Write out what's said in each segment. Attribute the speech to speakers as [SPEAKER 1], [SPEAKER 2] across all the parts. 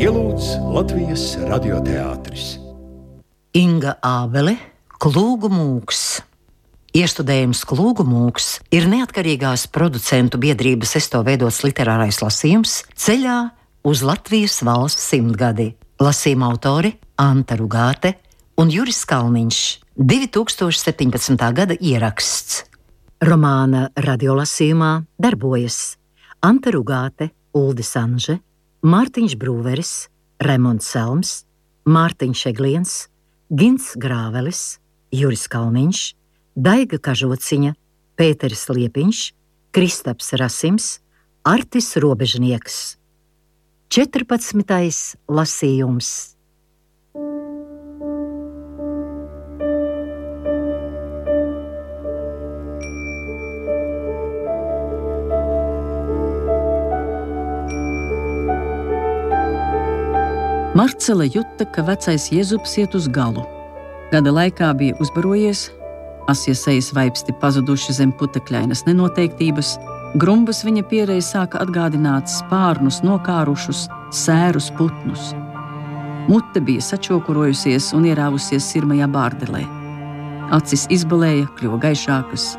[SPEAKER 1] ielūdz Latvijas radioteātris.
[SPEAKER 2] Inga Ābele, Klūgu mūks. Iestudējums Klūgu mūks ir neatkarīgās producentu biedrības esto veidots literārais lasījums ceļā uz Latvijas valsts simtgadi. Lasījuma autori Anta Rugāte un Juris Kalniņš. 2017. gada ieraksts. Romāna radiolasījumā darbojas Anta Rugāte, Uldis Anže, Mārtiņš Brūveris, Remons Selms, Mārtiņš Egliens, Gins Grāvelis, Juris Kalniņš, Daiga Kažociņa, Pēteris Liepiņš, Kristaps Rasims, Artis Robežnieks. 14. lasījums.
[SPEAKER 3] Marcela jūta, ka vecais Jēzus iet uz galu. Gada laikā bija uzbarojies, asie sejas vaipsti pazuduši zem putekļainas nenoteiktības, grumbas viņa pierēja sāka atgādināt spārnus, nokārušus, sērus putnus. Mute bija sačokurojusies un ierāvusies sirmajā bārdelē. Acis izbalēja, kļuva gaišākas,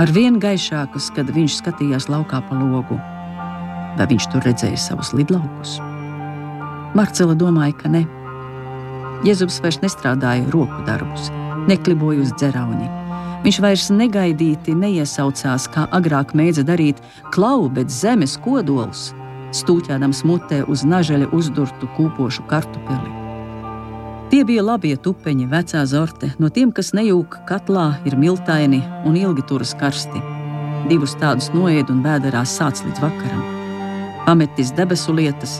[SPEAKER 3] ar vien gaišākas, kad viņš skatījās laukā pa logu. Vai viņš tur redzēja savus lidlaukus? Marcela domāja, ka ne. Jēzus vairs nestrādāja roku darbus, nekliboja uz dzerauņa. Viņš vairs negaidīti neiesaucās, kā agrāk mēdza darīt, klau, bet zemes kodols, stūķādams mutē uz nažaļa uzdurtu kūpošu kartupeli. Tie bija labie tupeņi, vecā zorte, no tiem, kas nejūg katlā, ir miltaini un ilgi turas karsti. Divus tādus noēd un bēdarās sāc līdz vakaram. Pametis debesu lietas,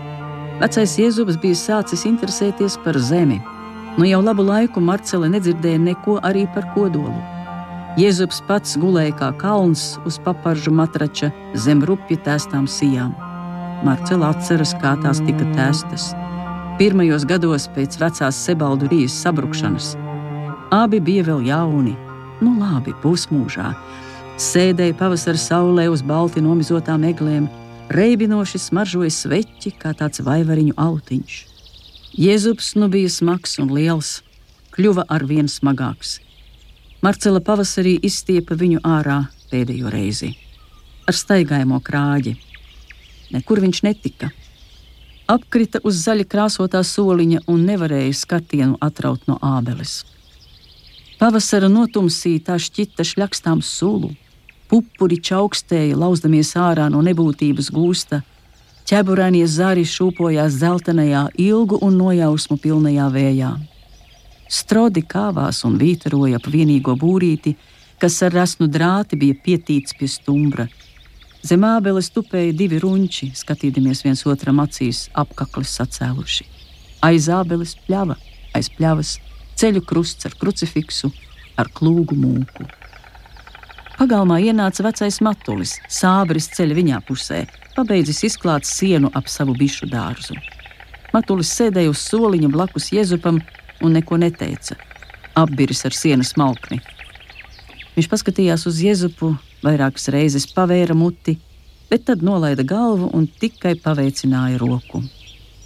[SPEAKER 3] Vecais Jēzus bija sācis interesēties par zemi. Nu jau labu laiku Marcele nedzirdēja neko arī par kodolu. Jēzus pats gulēja kā kalns uz paparžu matrača zem rupju tēstām sijām. Marcela atceras, kā tās tika tēstas. Pirmajos gados pēc vecās sebaldu rīzes sabrukšanas. Abi bija vēl jauni, nu labi, pusmūžā. Sēdēja pavasara saulē uz balti nomizotām eglēm, reibinoši smaržoja sveķi, kā tāds vaivariņu autiņš. Jēzus nu bija smags un liels, kļuva ar vien smagāks. Marcela pavasarī izstiepa viņu ārā pēdējo reizi. Ar staigājumu krāģi. Nekur viņš netika. Apkrita uz zaļa krāsotā soliņa un nevarēja skatienu atraut no ābeles. Pavasara notumsītā šķita šļakstām sulu, Pupuri čaukstēja, lauzdamies ārā no nebūtības gūsta. Ķeburainie zari šūpojās dzeltenajā, ilgu un nojausmu pilnajā vējā. Strodi kāvās un vītaroja ap vienīgo būrīti, kas ar rasnu drāti bija pietīts pie stumbra. Zem ābeles tupēja divi runči, skatīdamies viens otram acīs, apaklis sacēluši. Aiz ābeles pļava, aiz pļavas ceļu krusts ar krucifiksu, ar klūgu mūku. Pagalmā ienāca vecais matulis, sābris ceļ viņā pusē, pabeidzis izklāt sienu ap savu bišu dārzu. Matulis sēdēja uz soliņa blakus Jēzupam un neko neteica. Apbiris ar sienas malkni. Viņš paskatījās uz Jēzupu, vairākas reizes pavēra muti, bet tad nolaida galvu un tikai paveicināja roku.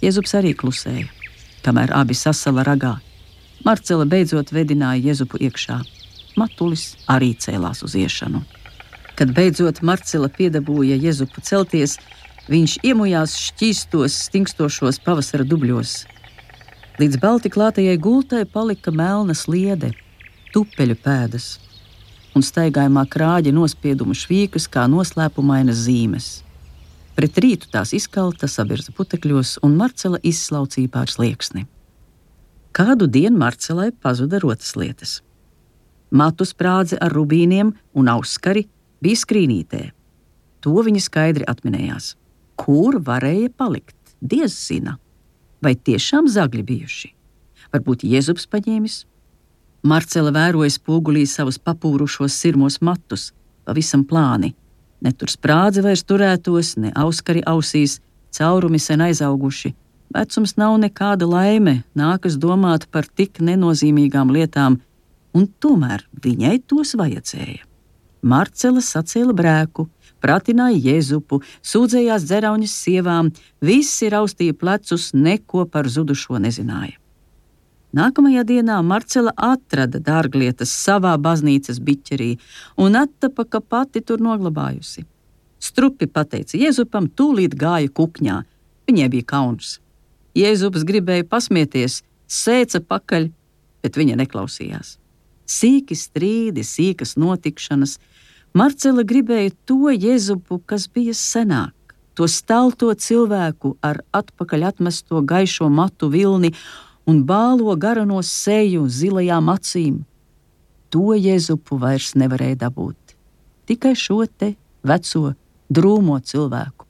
[SPEAKER 3] Jēzus arī klusēja, kamēr abi sasala ragā. Marcela beidzot vedināja Jēzupu iekšā. Matulis arī cēlās uz iešanu. Kad beidzot Marcela piedabūja Jēzupu celties, viņš iemujās šķīstos, stingstošos pavasara dubļos. Līdz balti klātajai gultai palika melna sliede, tupeļu pēdas, un staigājumā krāģa nospiedumu švīkas kā noslēpumainas zīmes. Pret rītu tās izkalta sabirza putekļos, un Marcela izslaucīja pār slieksni. Kādu dienu Marcelai pazuda rotas lietas. Matu sprādze ar rubīniem un auskari bija skrīnītē. To viņa skaidri atminējās. Kur varēja palikt? Diez zina. Vai tiešām zagļi bijuši? Varbūt Jēzus paņēmis? Marcela vēroja spogulī savus papūrušos sirmos matus, pavisam plāni. Ne tur sprādze vairs turētos, ne auskari ausīs, caurumi sen aizauguši. Vecums nav nekāda laime, nākas domāt par tik nenozīmīgām lietām, un tomēr viņai tos vajadzēja. Marcela sacēla brēku, pratināja Jēzupu, sūdzējās dzerauņas sievām, visi raustīja plecus, neko par zudušo nezināja. Nākamajā dienā Marcela atrada dārglietas savā baznīcas biķerī un attapa, ka pati tur noglabājusi. Strupi pateica Jēzupam, tūlīt gāja kukņā. Viņai bija kauns. Jēzus gribēja pasmieties, sēca pakaļ, bet viņa neklausījās. Sīki strīdi, sīkas notikšanas. Marcela gribēja to Jēzupu, kas bija senāk, to stalto cilvēku ar atpakaļ atmesto gaišo matu vilni un bālo garano seju zilajām acīm. To Jēzupu vairs nevarēja dabūt. Tikai šo te veco, drūmo cilvēku.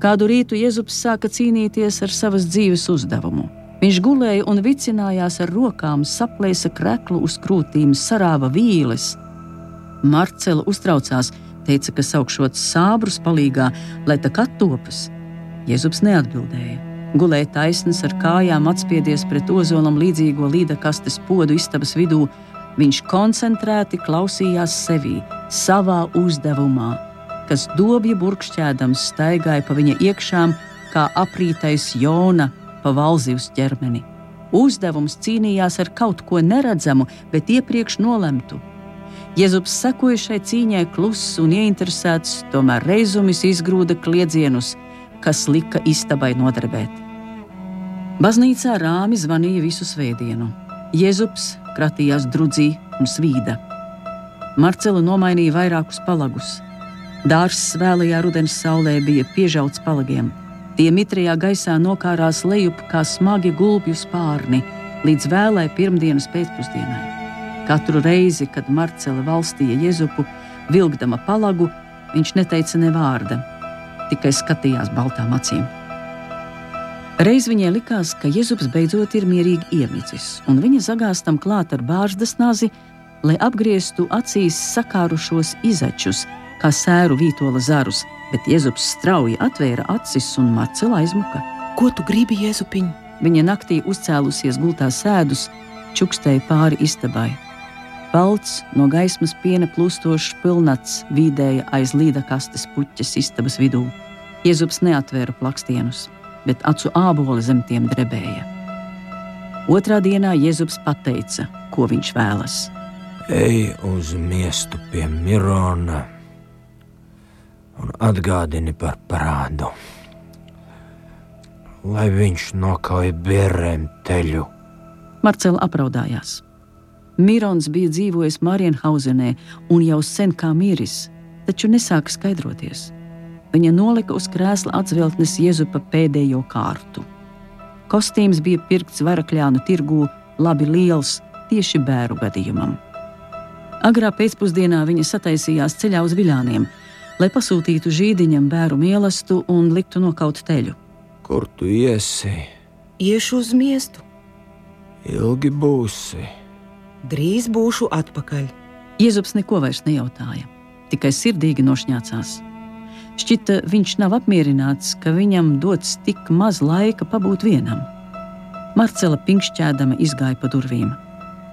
[SPEAKER 3] Kādu rītu Jēzus sāka cīnīties ar savas dzīves uzdevumu. Viņš gulēja un vicinājās ar rokām, saplēsa kreklu uz krūtīm, sarāva vīles. Marcela uztraucās, teica, ka saukšot sābrus palīgā, lai tā kā topas. Jēzus neatbildēja. Gulēja taisns ar kājām atspiedies pret ozolam līdzīgo līdakastes podu istabas vidū. Viņš koncentrēti klausījās sevī, savā uzdevumā, kas dobja burkšķēdams staigāja pa viņa iekšām, kā aprītais Jona pa valzivs ķermeni. Uzdevums cīnījās ar kaut ko neredzamu, bet iepriekš nolemtu. Jēzus sekoja šai cīņai kluss un ieinteresēts, tomēr reizumis izgrūda kliedzienus, kas lika istabai nodarbēt. Baznīcā rāmi zvanīja visu svētdienu. Jēzus kratījās drudzī un svīda. Marcela nomainīja vairākus palagus. Dārzs vēlajā rudens saulē bija piežauts palagiem. Tie mitrajā gaisā nokārās lejup kā smagi gulbju spārni līdz vēlai pirmdienas pēcpusdienai. Katru reizi, kad Marcela valstīja Jēzupu, vilkdama palagu, viņš neteica ne vārda, tikai skatījās baltām acīm. Reiz viņai likās, ka Jēzus beidzot ir mierīgi iemidzis, un viņa zagāstam klāt ar bāždas nazi, lai apgrieztu acīs sakārušos izačus, kā sēru vītola zarus, bet Jēzus strauji atvēra acis un Marcela aizmuka.
[SPEAKER 4] Ko tu gribi, Jēzupiņ?
[SPEAKER 3] Viņa naktī uzcēlusies gultā sēdus, čukstēja pāri istabai. Balts, no gaismas piena plūstošs pilnats vīdēja aiz līda kastes puķes istabas vidū. Jēzus neatvēra plakstienus, bet acu āboli zem tiem drebēja. Otrā dienā Jēzus pateica, ko viņš vēlas.
[SPEAKER 5] Ej uz miestu pie Mirona un atgādini par parādu, lai viņš nokauj bērniem teļu.
[SPEAKER 3] Marcela apraudājās. Mirons bija dzīvojis Marienhausenē un jau sen kā miris, taču nesāka skaidroties. Viņa nolika uz krēsla atzveltnes Jēzupa pēdējo kārtu. Kostīms bija pirkts varakļānu tirgū, labi liels, tieši bēru gadījumam. Agrā pēcpusdienā viņa sataisījās ceļā uz viļāniem, lai pasūtītu žīdiņam bēru mīlestību un liktu nokaut teļu.
[SPEAKER 5] Kur tu iesi?
[SPEAKER 4] Iešu uz miestu,
[SPEAKER 5] Ilgi būsi.
[SPEAKER 4] drīz būšu atpakaļ.
[SPEAKER 3] Jēzus neko vairs nejautāja, tikai sirdīgi nošņācās. Šķita, viņš nav apmierināts, ka viņam dots tik maz laika pabūt vienam. Marcela pinkšķēdama izgāja pa durvīm.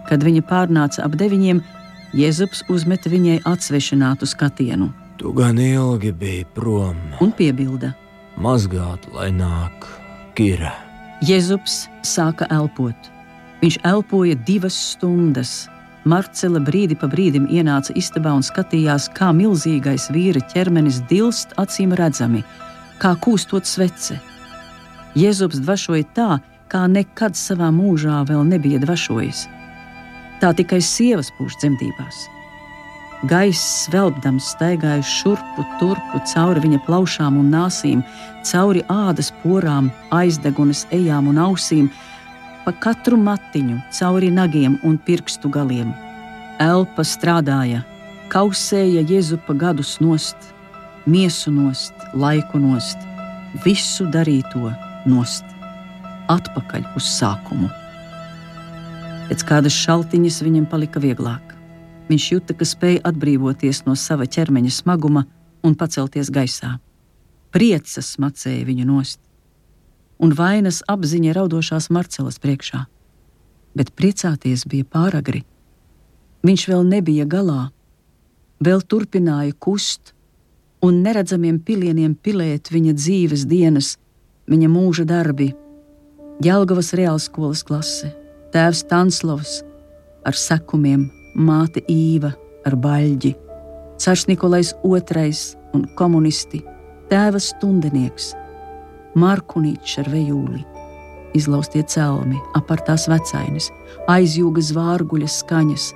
[SPEAKER 3] Kad viņa pārnāca ap deviņiem, Jēzus uzmeta viņai atsvešinātu skatienu
[SPEAKER 5] Tu gan ilgi biji prom,
[SPEAKER 3] un piebilda:
[SPEAKER 5] mazgāt, lai nāk Kira.
[SPEAKER 3] Jēzus sāka elpot. Viņš elpoja divas stundas. Marcela brīdi pa brīdim ienāca istabā un skatījās, kā milzīgais vīra ķermenis dilst acīm redzami, kā kūstot svece. Jēzus dvašoja tā, kā nekad savā mūžā vēl nebija dvašojis. Tā tikai sievas pūš dzemdībās. Gaiss svelbdams staigāja šurpu turpu cauri viņa plaušām un nāsīm, cauri ādas porām, aizdegunas ejām un ausīm, pa katru matiņu, cauri nagiem un pirkstu galiem. Elpa strādāja, kausēja Jēzupa gadus nost, miesu nost, laiku nost, visu darīto nost, atpakaļ uz sākumu. Pēc kādas šaltiņas viņam palika vieglāk. Viņš jūta, ka spēja atbrīvoties no sava ķermeņa smaguma un pacelties gaisā. Prieca smacēja viņu nost, un vainas apziņa raudošās Marcelas priekšā. Bet priecāties bija pāragri. Viņš vēl nebija galā, vēl turpināja kust, un neredzamiem pilieniem pilēt viņa dzīves dienas, viņa mūža darbi. Jelgavas Reālskolas klase, tēvs Tanslovs ar sekumiem, māte Īva ar baļģi, Cars Nikolais II un komunisti, tēvas stundenieks, Markunīčs ar vejūli, izlaustie celmi, apartās vecainis, aizjūga zvārguļas skaņas,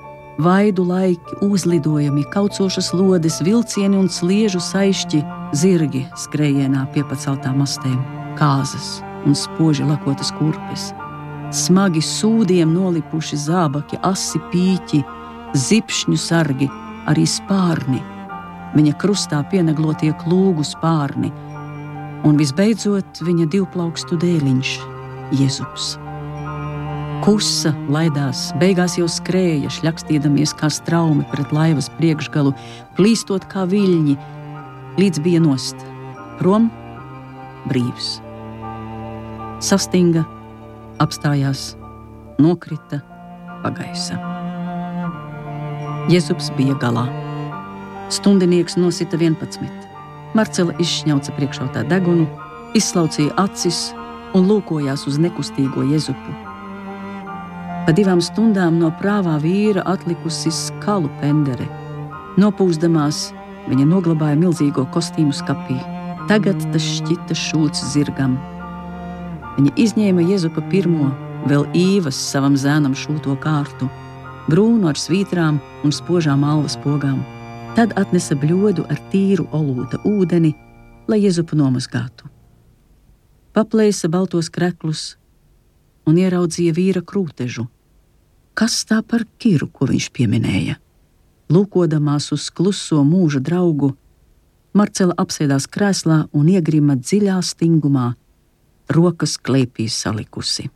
[SPEAKER 3] vaidu laiki, uzlidojumi, kaucošas lodes, vilcieni un sliežu saišķi, zirgi skrējienā pie paceltām mastēm, kāzas un spoži lakotas kurpes. Smagi sūdiem nolipuši zābaki, asi pīķi, zipšņu sargi, arī spārni, viņa krustā pieneglotie klūgu spārni, un visbeidzot viņa divplaukstu dēliņš, Jēzus. Kusa laidās, beigās jau skrēja, šļakstīdamies kā straumi pret laivas priekšgalu, plīstot kā viļņi, līdz bija nost, prom, brīvs. Sastinga, apstājās, nokrita, pagaisa. Jēzus bija galā. Stundinieks nosita 11. Marcela izšņauca priekšautā degunu, izslaucīja acis un lūkojās uz nekustīgo Jēzupu. Pa divām stundām no prāvā vīra atlikusi skalu pendere. Nopūsdamās, viņa noglabāja milzīgo kostīmu skapī. Tagad tas šķita šūts zirgam. Viņa izņēma Jēzupa pirmo, vēl īvas savam zēnam šūto kārtu, brūnu ar svītrām un spožām alvas pogām. Tad atnesa bļodu ar tīru olūta ūdeni, lai Jēzupu nomazgātu. Paplēsa baltos kreklus un ieraudzīja vīra krūtežu. Kas tā par kiru, ko viņš pieminēja? Lūkodamās uz kluso mūža draugu, Marcela apsēdās krēslā un iegrima dziļā stingumā, rokas klēpīs salikusi.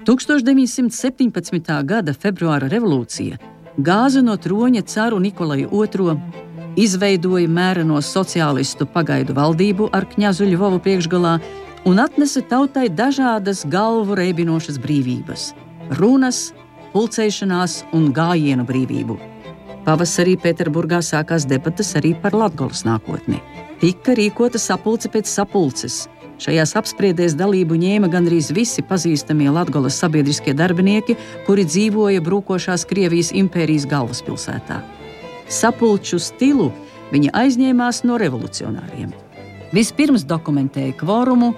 [SPEAKER 3] 1917. gada februāra revolūcija gāza no troņa caru Nikolaju II, izveidoja mēreno sociālistu pagaidu valdību ar kņazu Ļuvovu priekšgalā un atnesa tautai dažādas galvu reibinošas brīvības - runas, pulcēšanās un gājienu brīvību. Pavasarī Pēterburgā sākās debatas arī par Latvijas nākotni. Tika rīkota sapulce pēc sapulces. Šajās apspriedēs dalību ņēma gandrīz visi pazīstamie Latvijas sabiedriskie darbinieki, kuri dzīvoja brūkošās Krievijas impērijas galvaspilsētā. Sapulču stilu viņa aizņēmās no revolucionāriem. Vispirms dokumentēja kvorumu,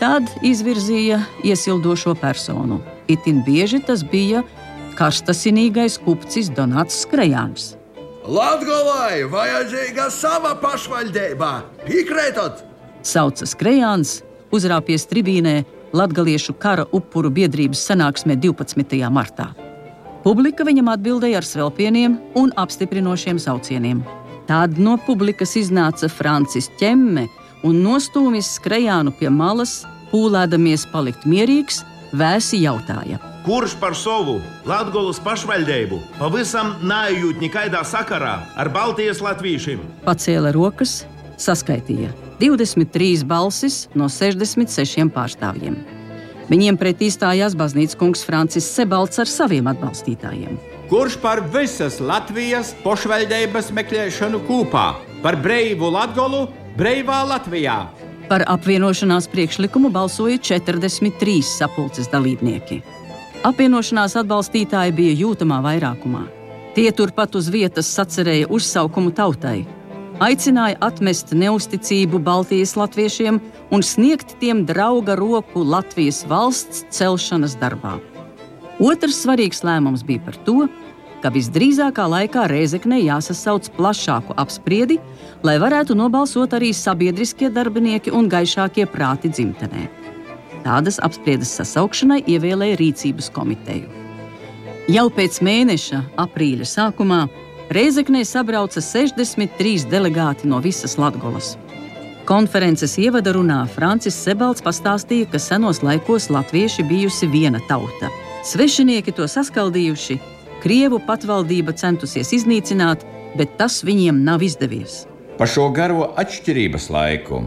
[SPEAKER 3] tad izvirzīja iesildošo personu. Itin bieži tas bija karstasinīgais kupcis Donats Skrejāns.
[SPEAKER 1] Latvijai vajadzīga sava pašvaldība. Piekrītat?
[SPEAKER 3] Sauca Skrejāns, uzrāpies tribīnē Latviešu kara upuru biedrības sanāksmē 12. martā. Publika viņam atbildēja ar svelpieniem un apstiprinošiem saucieniem. Tad no publikas iznāca Francis Čemme un nostūmis Skrejānu pie malas, pūlēdamies palikt mierīgs, vēsi jautāja.
[SPEAKER 6] Kurš par savu Latvijas pašvaldību pavisam nejūt nekādā sakarā ar Baltijas latviešiem?
[SPEAKER 3] Pacēla rokas, saskaitīja 23 balsis no 66 pārstāvjiem. Viņiem pretī stājās baznīcas kungs Francis Sebalts ar saviem atbalstītājiem.
[SPEAKER 7] Kurš par visas Latvijas pašvaldības meklēšanu kopā, par brīvu Latviju, brīvā Latvijā?
[SPEAKER 3] Par apvienošanās priekšlikumu balsoja 43 sapulces dalībnieki. Apvienošanās atbalstītāji bija jūtamā vairākumā. Tie turpat uz vietas sacerēja uzsaukumu tautai, aicināja atmest neusticību Baltijas latviešiem un sniegt tiem drauga roku Latvijas valsts celšanas darbā. Otrs svarīgs lēmums bija par to, ka visdrīzākā laikā Rēzeknē jāsasauc plašāku apspriedi, lai varētu nobalsot arī sabiedriskie darbinieki un gaišākie prāti dzimtenē. Tādas apspriedes sasaukšanai ievēlēja rīcības komiteju. Jau pēc mēneša, aprīļa sākumā, Reizeknē sabrauca 63 delegāti no visas Latvijas. Konferences ievada runā Francis Sebalds pastāstīja, ka senos laikos latvieši bijusi viena tauta. Svešinieki to saskaldījuši, Krievu patvaldība centusies iznīcināt, bet tas viņiem nav izdevies.
[SPEAKER 8] Pa šo garo atšķirības laiku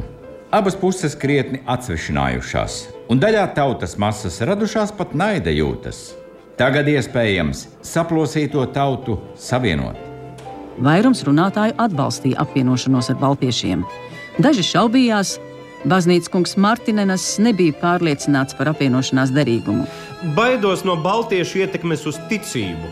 [SPEAKER 8] abas puses krietni atsvešinājušās, un daļā tautas masas radušās pat naida jūtas. Tagad iespējams saplosīto tautu savienot.
[SPEAKER 3] Vairums runātāju atbalstīja apvienošanos ar baltiešiem. Daži šaubījās, Baznīcas kungs Martinenas nebija pārliecināts par apvienošanās derīgumu.
[SPEAKER 9] Baidos no baltiešu ietekmes uz ticību.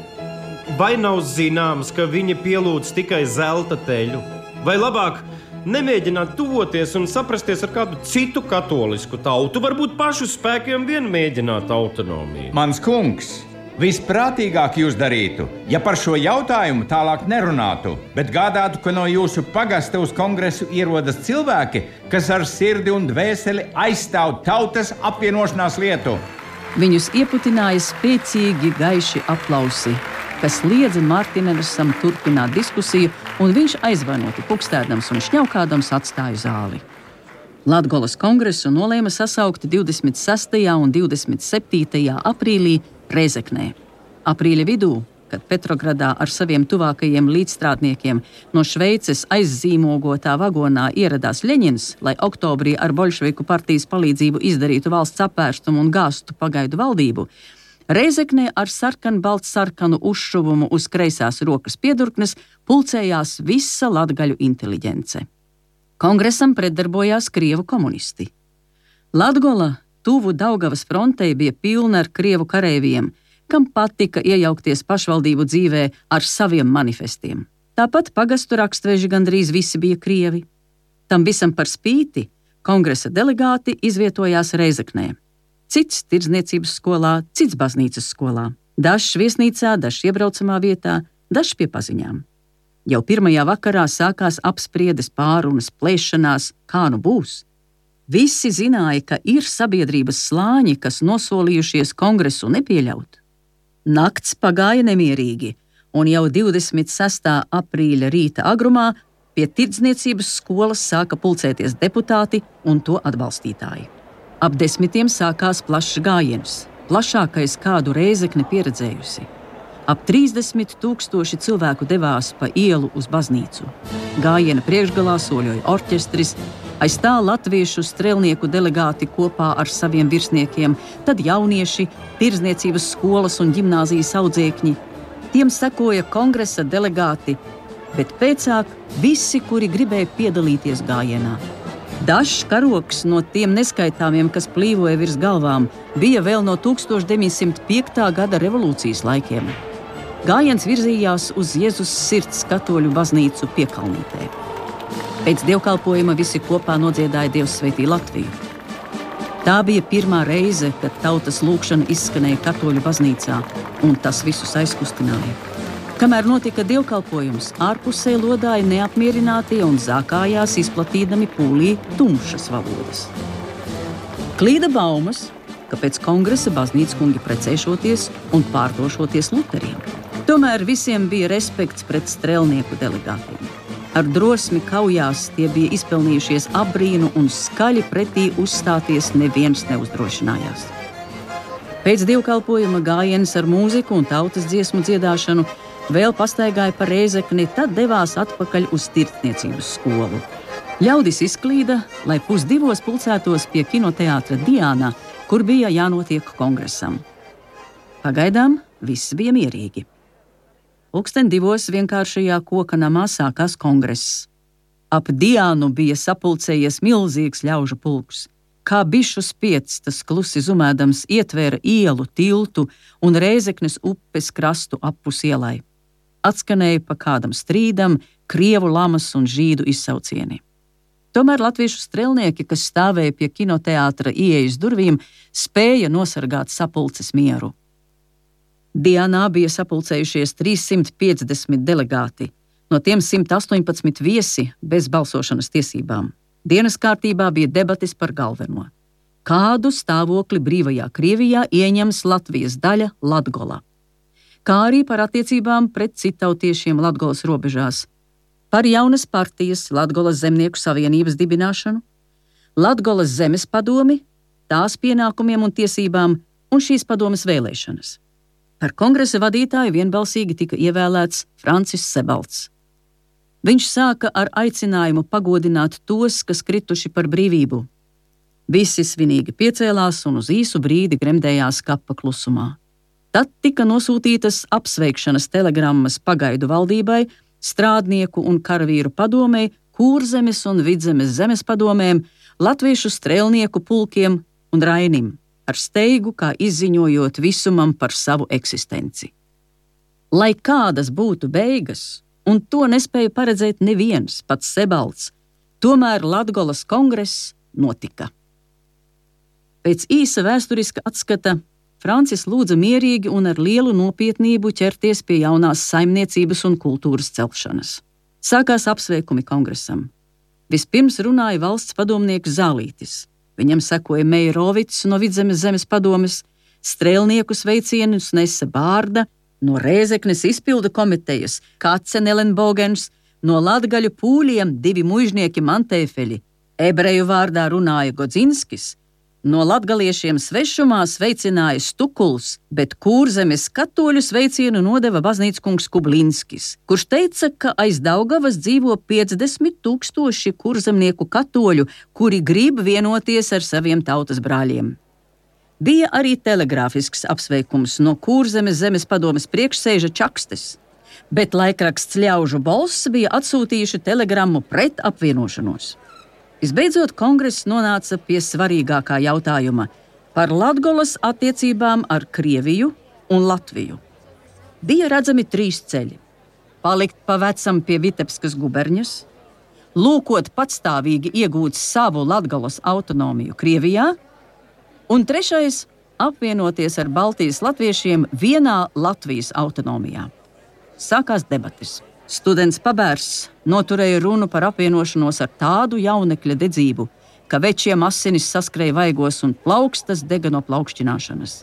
[SPEAKER 9] Vai nav zināms, ka viņi pielūdz tikai zelta teļu? Vai labāk nemēģināt tuvoties un saprasties ar kādu citu katolisku tautu, varbūt pašu spēkiem vien mēģināt autonomiju?
[SPEAKER 8] Mans kungs, Visprātīgāk jūs darītu, ja par šo jautājumu tālāk nerunātu, bet gādātu, ka no jūsu pagasta uz kongresu ierodas cilvēki, kas ar sirdi un dvēseli aizstāv tautas apvienošanās lietu.
[SPEAKER 3] Viņus ieputināja spēcīgi, gaiši aplausi, kas liedza Mārtiņam turpināt diskusiju, un viņš aizvanoti pukstēdams un šņaukādams atstāja zāli. Latvijas kongresu nolēma sasaukt 26. un 27. aprīlī Reizeknē. Aprīļa vidū, kad Petrogradā ar saviem tuvākajiem līdzstrādniekiem no Šveices aizzīmogotā vagonā ieradās Leņņņins, lai oktobrī ar Bolševiku partijas palīdzību izdarītu valsts apvērstumu un gāstu pagaidu valdību, Reizeknē ar sarkanu-baltsarkanu uzšuvumu uz kreisās rokas piedurknes pulcējās visa latgaļu inteliģence. Kongresam pretdarbojās krievu komunisti. Latgola tuvu Daugavas frontei bija pilna ar krievu kareiviem, kam patika iejaukties pašvaldību dzīvē ar saviem manifestiem. Tāpat pagastu rakstveži gandrīz visi bija krievi. Tam visam par spīti kongresa delegāti izvietojās Reizeknē. Cits tirdzniecības skolā, cits baznīcas skolā, dažs viesnīcā, dažs iebraucamā vietā, dažs pie paziņām. Jau pirmajā vakarā sākās apspriedes, pārunas, plēšanās, kā nu būs. Visi zināja, ka ir sabiedrības slāņi, kas nosolījušies kongresu nepieļaut. Nakts pagāja nemierīgi, un jau 26. aprīļa rīta agrumā pie tirdzniecības skolas sāka pulcēties deputāti un to atbalstītāji. Ap desmitiem sākās plašs gājiens, plašākais kādu reizekne pieredzējusi. Ap 30 tūkstoši cilvēku devās pa ielu uz baznīcu. Gājiena priekšgalā soļoja orķestris, aiz tā latviešu strēlnieku delegāti kopā ar saviem virsniekiem, tad jaunieši, tirzniecības skolas un gimnāzijas audzēkņi. Tiem sekoja kongresa delegāti, bet pēcāk visi, kuri gribēja piedalīties gājienā. Dažs karoks no tiem neskaitāmiem, kas plīvoja virs galvām, bija vēl no 1905. gada revolūcijas laikiem. Gājiens virzījās uz Jēzus sirds katoļu baznīcu piekalnītē. Pēc dievkalpojuma visi kopā nodziedāja Dievs svētī Latviju. Tā bija pirmā reize, kad tautas lūkšana izskanēja katoļu baznīcā, un tas visus aizkustināja. Kamēr notika dievkalpojums, ārpusē lodāja neapmierinātie un zākājās, izplatīdami pūlī tumšas valodas. Klīda baumas, ka pēc kongresa baznīcas kungi precēšoties un pārdošoties Luteriem. Tomēr visiem bija respekts pret strēlnieku delegātiem. Ar drosmi kaujās tie bija izpelnījušies apbrīnu un skaļi pretī uzstāties neviens neuzdrošinājās. Pēc dievkalpojuma gājienas ar mūziku un tautas dziesmu dziedāšanu vēl pastaigāja pa reizekni, tad devās atpakaļ uz tirdzniecības skolu. Ļaudis izklīda, lai pusdivos pulcētos pie kinoteātra Diāna, kur bija jānotiek kongresam. Pagaidām viss bija mierīgi. Pūksteni divos vienkāršajā koka namā sākās kongress. Ap Diānu bija sapulcējies milzīgs ļaužu pulks. Kā bišu spiedz, tas klusi zumēdams ietvēra ielu, tiltu un reizeknes upes krastu apus ielai. Atskanēja pa kādam strīdam, krievu lamas un žīdu izsaucieni. Tomēr latviešu strēlnieki, kas stāvēja pie kinoteātra ieejas durvīm, spēja nosargāt sapulces mieru. Dienā bija sapulcējušies 350 delegāti, no tiem 118 viesi bez balsošanas tiesībām. Dienas kārtībā bija debates par galveno. Kādu stāvokli brīvajā Krievijā ieņems Latvijas daļa Latgola, kā arī par attiecībām pret citautiešiem Latgolas robežās, par jaunas partijas Latgolas zemnieku savienības dibināšanu, Latgolas zemes padomi, tās pienākumiem un tiesībām un šīs padomas vēlēšanas. Par kongresa vadītāju vienbalsīgi tika ievēlēts Francis Sebalts. Viņš sāka ar aicinājumu pagodināt tos, kas krituši par brīvību. Visi svinīgi piecēlās un uz īsu brīdi gremdējās kapa klusumā. Tad tika nosūtītas apsveikšanas telegrammas pagaidu valdībai, strādnieku un karavīru padomei, Kūrzemes un Vidzemes zemes padomēm, latviešu strēlnieku pulkiem un Rainim, ar steigu kā izziņojot visumam par savu eksistenci. Lai kādas būtu beigas, un to nespēja paredzēt neviens, pats Sebalds, tomēr Latgolas kongress notika. Pēc īsa vēsturiska atskata Francis lūdza mierīgi un ar lielu nopietnību ķerties pie jaunās saimniecības un kultūras celšanas. Sākās apsveikumi kongresam. Vispirms runāja valsts padomnieks Zālītis. Viņam sekoja Meirovits no Vidzemes zemes padomes, strēlnieku sveicienus nesa Bārda, no Rēzeknes izpildu komitejas Kācenelenbogens, no Latgaļu pūļiem divi mužnieki Mantēfeļi, ebreju vārdā runāja Godzinskis, No latgaliešiem svešumā sveicināja Stukuls, bet kūrzemes katoļu sveicienu nodeva baznīcas kungs Kublinskis, kurš teica, ka aiz Daugavas dzīvo 50 tūkstoši kurzemnieku katoļu, kuri grib vienoties ar saviem tautas brāļiem. Bija arī telegrāfisks apsveikums no Kūrzemes zemes padomes priekšsēža Čakstes, bet laikraksts Ļaužu balss bija atsūtījuši telegrammu pret apvienošanos. Visbeidzot, kongress nonāca pie svarīgākā jautājuma par Latvijas attiecībām ar Krieviju un Latviju. Bija redzami trīs ceļi - palikt pa vecam pie Vitebskas guberņas, lūkot patstāvīgi iegūt savu Latvijas autonomiju Krievijā, un trešais - apvienoties ar Baltijas latviešiem vienā Latvijas autonomijā. Sākās debatas. Students Pabērs noturēja runu par apvienošanos ar tādu jaunekļa dedzību, ka večiem asinis saskrēja vaigos un plaukstas dega no plaukšķināšanas.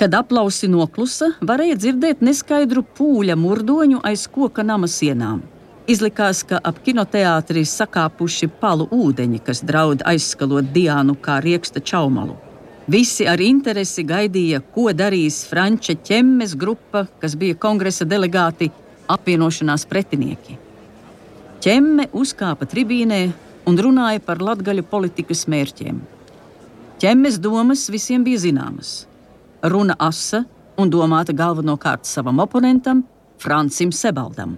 [SPEAKER 3] Kad aplausi noklusa, varēja dzirdēt neskaidru pūļa murdoņu aiz koka nama sienām. Izlikās, ka ap kinoteātrī sakāpuši palu ūdeņi, kas draud aizskalot Diānu kā rieksta čaumalu. Visi ar interesi gaidīja, ko darīs Franča ķemmes grupa, kas bija kongresa delegāti, apvienošanās pretinieki. Ķemme uzkāpa tribīnē un runāja par latgaļu politikas mērķiem. Ķemmes domas visiem bija zināmas. Runa asa un domāta galvenokārt savam oponentam, Francim Sebaldam.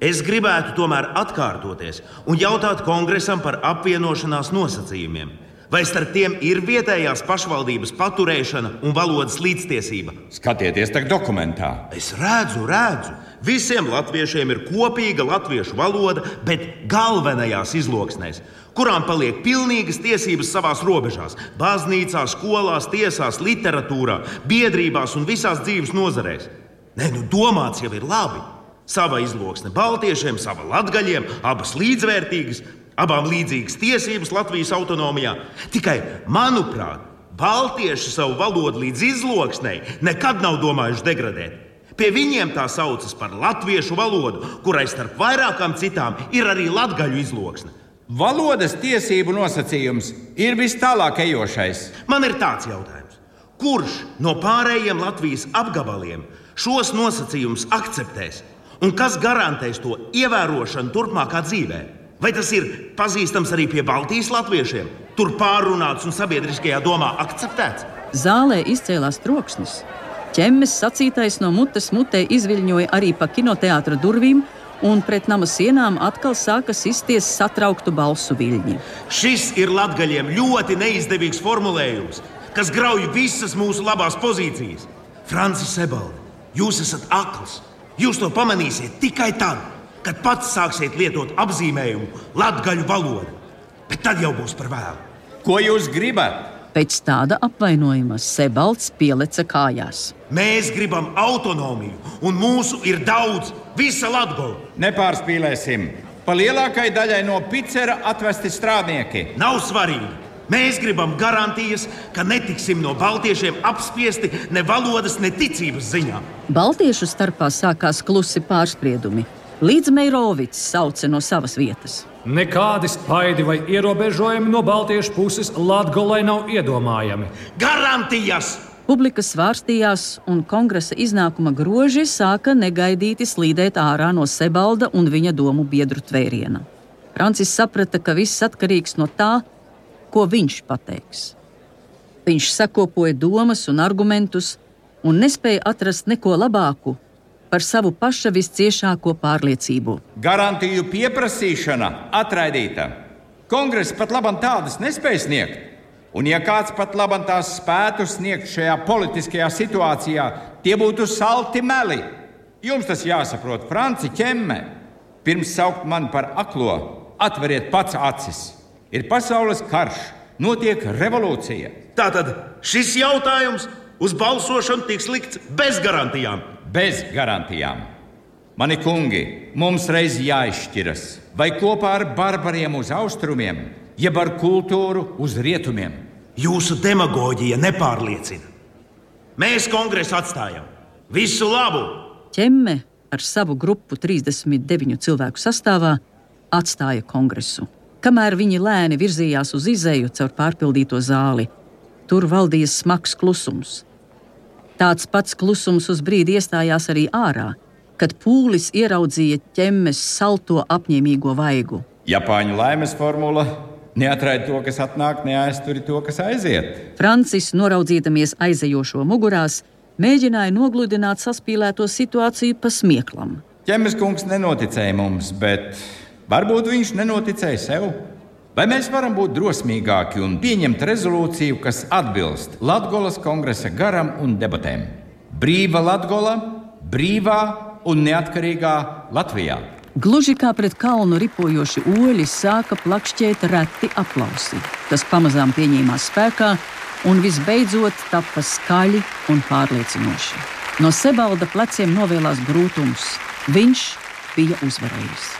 [SPEAKER 6] Es gribētu tomēr atkārtoties un jautāt kongresam par apvienošanās nosacījumiem. Vai starp tiem ir vietējās pašvaldības paturēšana un valodas līdztiesība?
[SPEAKER 8] Skatieties, tā dokumentā.
[SPEAKER 6] Es redzu, redzu. Visiem latviešiem ir kopīga latviešu valoda, bet galvenajās izloksnēs, kurām paliek pilnīgas tiesības savās robežās - baznīcās, skolās, tiesās, literatūrā, biedrībās un visās dzīves nozarēs. Nē, nu domāts jau ir labi. Sava izloksne Baltiešiem, sava latgaļiem, abas līdzvērtīgas, abām līdzīgas tiesības Latvijas autonomijā. Tikai, manuprāt, Baltieši savu valodu līdz izloksnei nekad nav domājuši degradēt. Pie viņiem tā saucas par latviešu valodu, kurai starp vairākām citām ir arī latgaļu izloksne.
[SPEAKER 8] Valodas tiesību nosacījums ir vis tālāk ejošais.
[SPEAKER 6] Man ir tāds jautājums. Kurš no pārējiem Latvijas apgabaliem šos nosacījumus akceptēs un kas garantēs to ievērošanu turpmākā dzīvēm? Vai tas ir pazīstams arī pie Baltijas latviešiem? Tur pārunāts un sabiedriskajā domā akceptēts.
[SPEAKER 3] Zālē izcēlās troksnis. Ķemmes sacītais no mutes mutē izviļņoja arī pa kinoteātra durvīm, un pret nama sienām atkal sāka sisties satrauktu balsu viļņi.
[SPEAKER 6] Šis ir latgaļiem ļoti neizdevīgs formulējums, kas grauj visas mūsu labās pozīcijas. Francis Sebaldi, jūs esat akls. Jūs to pamanīsiet tikai tad, kad pats sāksiet lietot apzīmējumu latgaļu valodu. Bet tad jau būs par vēlu.
[SPEAKER 8] Ko jūs gribat?
[SPEAKER 3] Pēc tāda apvainojuma Sebalds pieleca kājās.
[SPEAKER 6] Mēs gribam autonomiju, un mūsu ir daudz, visa Latvija.
[SPEAKER 8] Nepārspīlēsim. Pa lielākajai daļai no Picera atvesti strādnieki.
[SPEAKER 6] Nav svarīgi. Mēs gribam garantijas, ka netiksim no baltiešiem apspiesti ne valodas, ne ticības ziņā.
[SPEAKER 3] Baltiešu starpā sākās klusi pārspriedumi līdz Meirovits sauca no savas vietas.
[SPEAKER 10] Nekādi spaidi vai ierobežojumi no Baltiešu puses Latvijai nav iedomājami.
[SPEAKER 6] Garantijas!
[SPEAKER 3] Publika svārstījās, un kongresa iznākuma groži sāka negaidīti slīdēt ārā no Sebalda un viņa domu biedru tvēriena. Francis saprata, ka viss atkarīgs no tā, ko viņš pateiks. Viņš sakopoja domas un argumentus, un nespēja atrast neko labāku par savu paša visciešāko pārliecību.
[SPEAKER 8] Garantiju pieprasīšana atraidīta. Kongress pat labam tādas nespēj sniegt. Un, ja kāds pat labam tās spētu sniegt šajā politiskajā situācijā, tie būtu salti meli. Jums tas jāsaprot, Franci ķemme. Pirms saukt mani par aklo, atveriet pats acis. Ir pasaules karš, notiek revolūcija.
[SPEAKER 6] Tātad šis jautājums uz balsošanu tiks likts bez garantijām.
[SPEAKER 8] Bez garantijām. Mani kungi, mums reiz jāizšķiras, vai kopā ar barbariem uz austrumiem, jeb ar kultūru uz rietumiem.
[SPEAKER 6] Jūsu demagoģija nepārliecina. Mēs kongresu atstājam. Visu labu!
[SPEAKER 3] Ķemme ar savu grupu 39 cilvēku sastāvā atstāja kongresu. Kamēr viņi lēni virzījās uz izēju caur pārpildīto zāli, tur valdīja smags klusums. Tāds pats klusums uz brīdi iestājās arī ārā, kad pūlis ieraudzīja ķemmes salto apņēmīgo vaigu.
[SPEAKER 8] Japāņu laimes formula neatraida to, kas atnāk, neaiztur to, kas aiziet.
[SPEAKER 3] Francis, noraudzīdamies aizejošo mugurās, mēģināja nogludināt saspīlēto situāciju pa smieklam.
[SPEAKER 8] Ķemes kungs nenoticēja mums, bet varbūt viņš nenoticēja sev. Vai mēs varam būt drosmīgāki un pieņemt rezolūciju, kas atbilst Latvijas kongresa garam un debatēm? Brīva Latvija, brīvā un neatkarīgā Latvijā.
[SPEAKER 3] Gluži kā pret kalnu ripojoši oļi sāka plakšķēt reti aplausi, kas pamazām pieņēmās spēkā un visbeidzot tapa skaļi un pārliecinoši. No Sebalda pleciem novēlās grūtums. Viņš bija uzvarējis.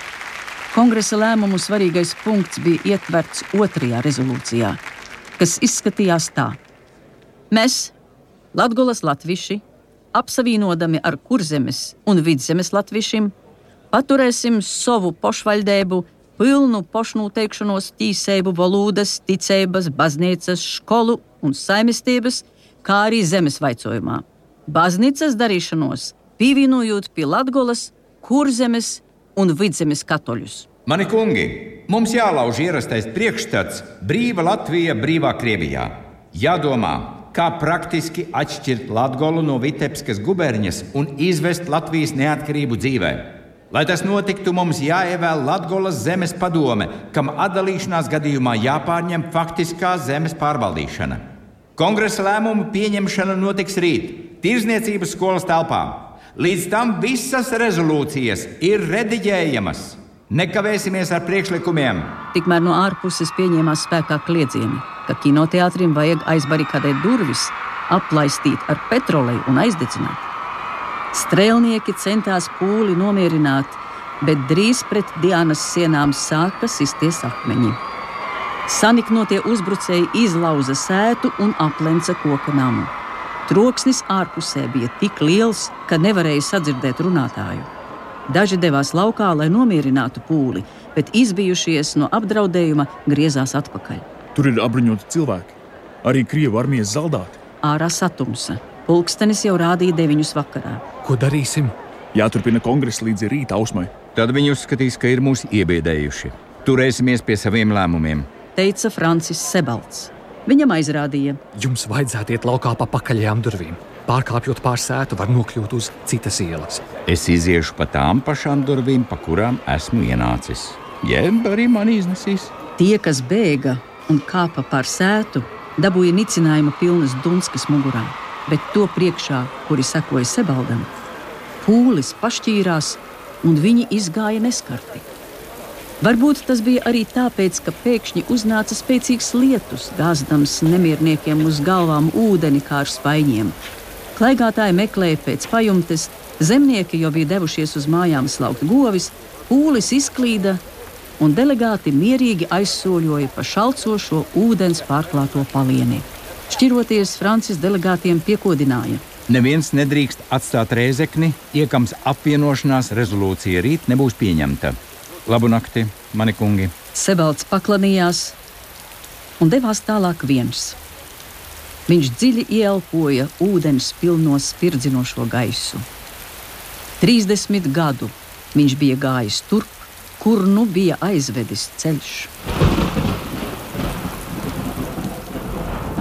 [SPEAKER 3] Kongresa lēmumu svarīgais punkts bija ietverts otrajā rezolūcijā, kas izskatījās tā: Mēs, Latvijas latviši, apsavienodami ar kurzemes un vidzemes latvišiem, paturēsim savu pošvaļdēbu, pilnu pošnoteikšanos tīsēbu, valodas, ticības, baznīcas, skolu un saimestības, kā arī zemes vaicojumā. Baznīcas darīšanos pievienojot pie Latvijas, kurzemes un vidzemes katoļus.
[SPEAKER 8] Mani kungi, mums jālauž ierastais priekšstats brīva Latvija, brīvā Krievijā. Jādomā, kā praktiski atšķirt Latviju no Vitebskas guberņas un izvest Latvijas neatkarību dzīvē. Lai tas notiktu, mums jāievēl Latvijas zemes padome, kam atdalīšanās gadījumā jāpārņem faktiskā zemes pārvaldīšana. Kongresa lēmumu pieņemšana notiks rīt, Tirzniecības skolas telpā. Līdz tam visas rezolūcijas ir rediģējamas. Nekavēsimies ar priekšlikumiem.
[SPEAKER 3] Tikmēr no ārpuses pieņēmās spēkā kliedzieni, ka kinoteātrim vajag aizbarikādēt durvis, aplaistīt ar petroleju un aizdedzināt. Strēlnieki centās pūli nomierināt, bet drīz pret Dienas sienām sāka sisties akmeņi. Saniknotie uzbrucēji izlauza sētu un aplenca koka namu. Troksnis ārpusē bija tik liels, ka nevarēja sadzirdēt runātāju. Daži devās laukā, lai nomierinātu pūli, bet izbijušies no apdraudējuma, griezās atpakaļ.
[SPEAKER 11] Tur ir apbruņoti cilvēki, arī krievu armijas zaldāti.
[SPEAKER 3] Ārā satumsa. Pulkstenis jau rādīja deviņus vakarā.
[SPEAKER 10] Ko darīsim?
[SPEAKER 11] Jāturpina kongress līdz rīta ausmai.
[SPEAKER 8] Tad viņi uzskatīs, ka ir mūs iebiedējuši. Turēsimies pie saviem lēmumiem,
[SPEAKER 3] teica Francis Sebalts. Viņam aizrādīja,
[SPEAKER 10] Jums vajadzētu iet laukā pa pakaļējām durvīm. Pārkāpjot pāri sētu, var nokļūt uz citas ielas.
[SPEAKER 8] Es iziešu pa tām pašām durvīm, pa kurām esmu ienācis. Jeb arī man iznesīs.
[SPEAKER 3] Tie, kas bēga un kāpa pār sētu, dabūja nicinājuma pilnas dunskas mugurā, bet to priekšā, kuri sekoja Sebaldam, pūlis pašķīrās un viņi izgāja neskarti. Varbūt tas bija arī tāpēc, ka pēkšņi uznāca spēcīgs lietus, gāzdams nemierniekiem uz galvām ūdeni kā ar spaiņiem. Klaigātāji meklēja pēc pajumtes, zemnieki jau bija devušies uz mājām slaukt govis, pūlis izklīda, un delegāti mierīgi aizsoļoja pa šalcošo ūdens pārklāto palieni. Šķiroties, Francis delegātiem piekodināja.
[SPEAKER 8] Neviens nedrīkst atstāt rēzekni, iekams apvienošanās rezolūcija rīt nebūs pieņemta. Labu nakti, mani kungi!
[SPEAKER 3] Sebalds paklanījās un devās tālāk viens. Viņš dziļi ielpoja ūdens pilno spirdzinošo gaisu. Trīsdesmit gadu viņš bija gājis turp, kur nu bija aizvedis ceļš.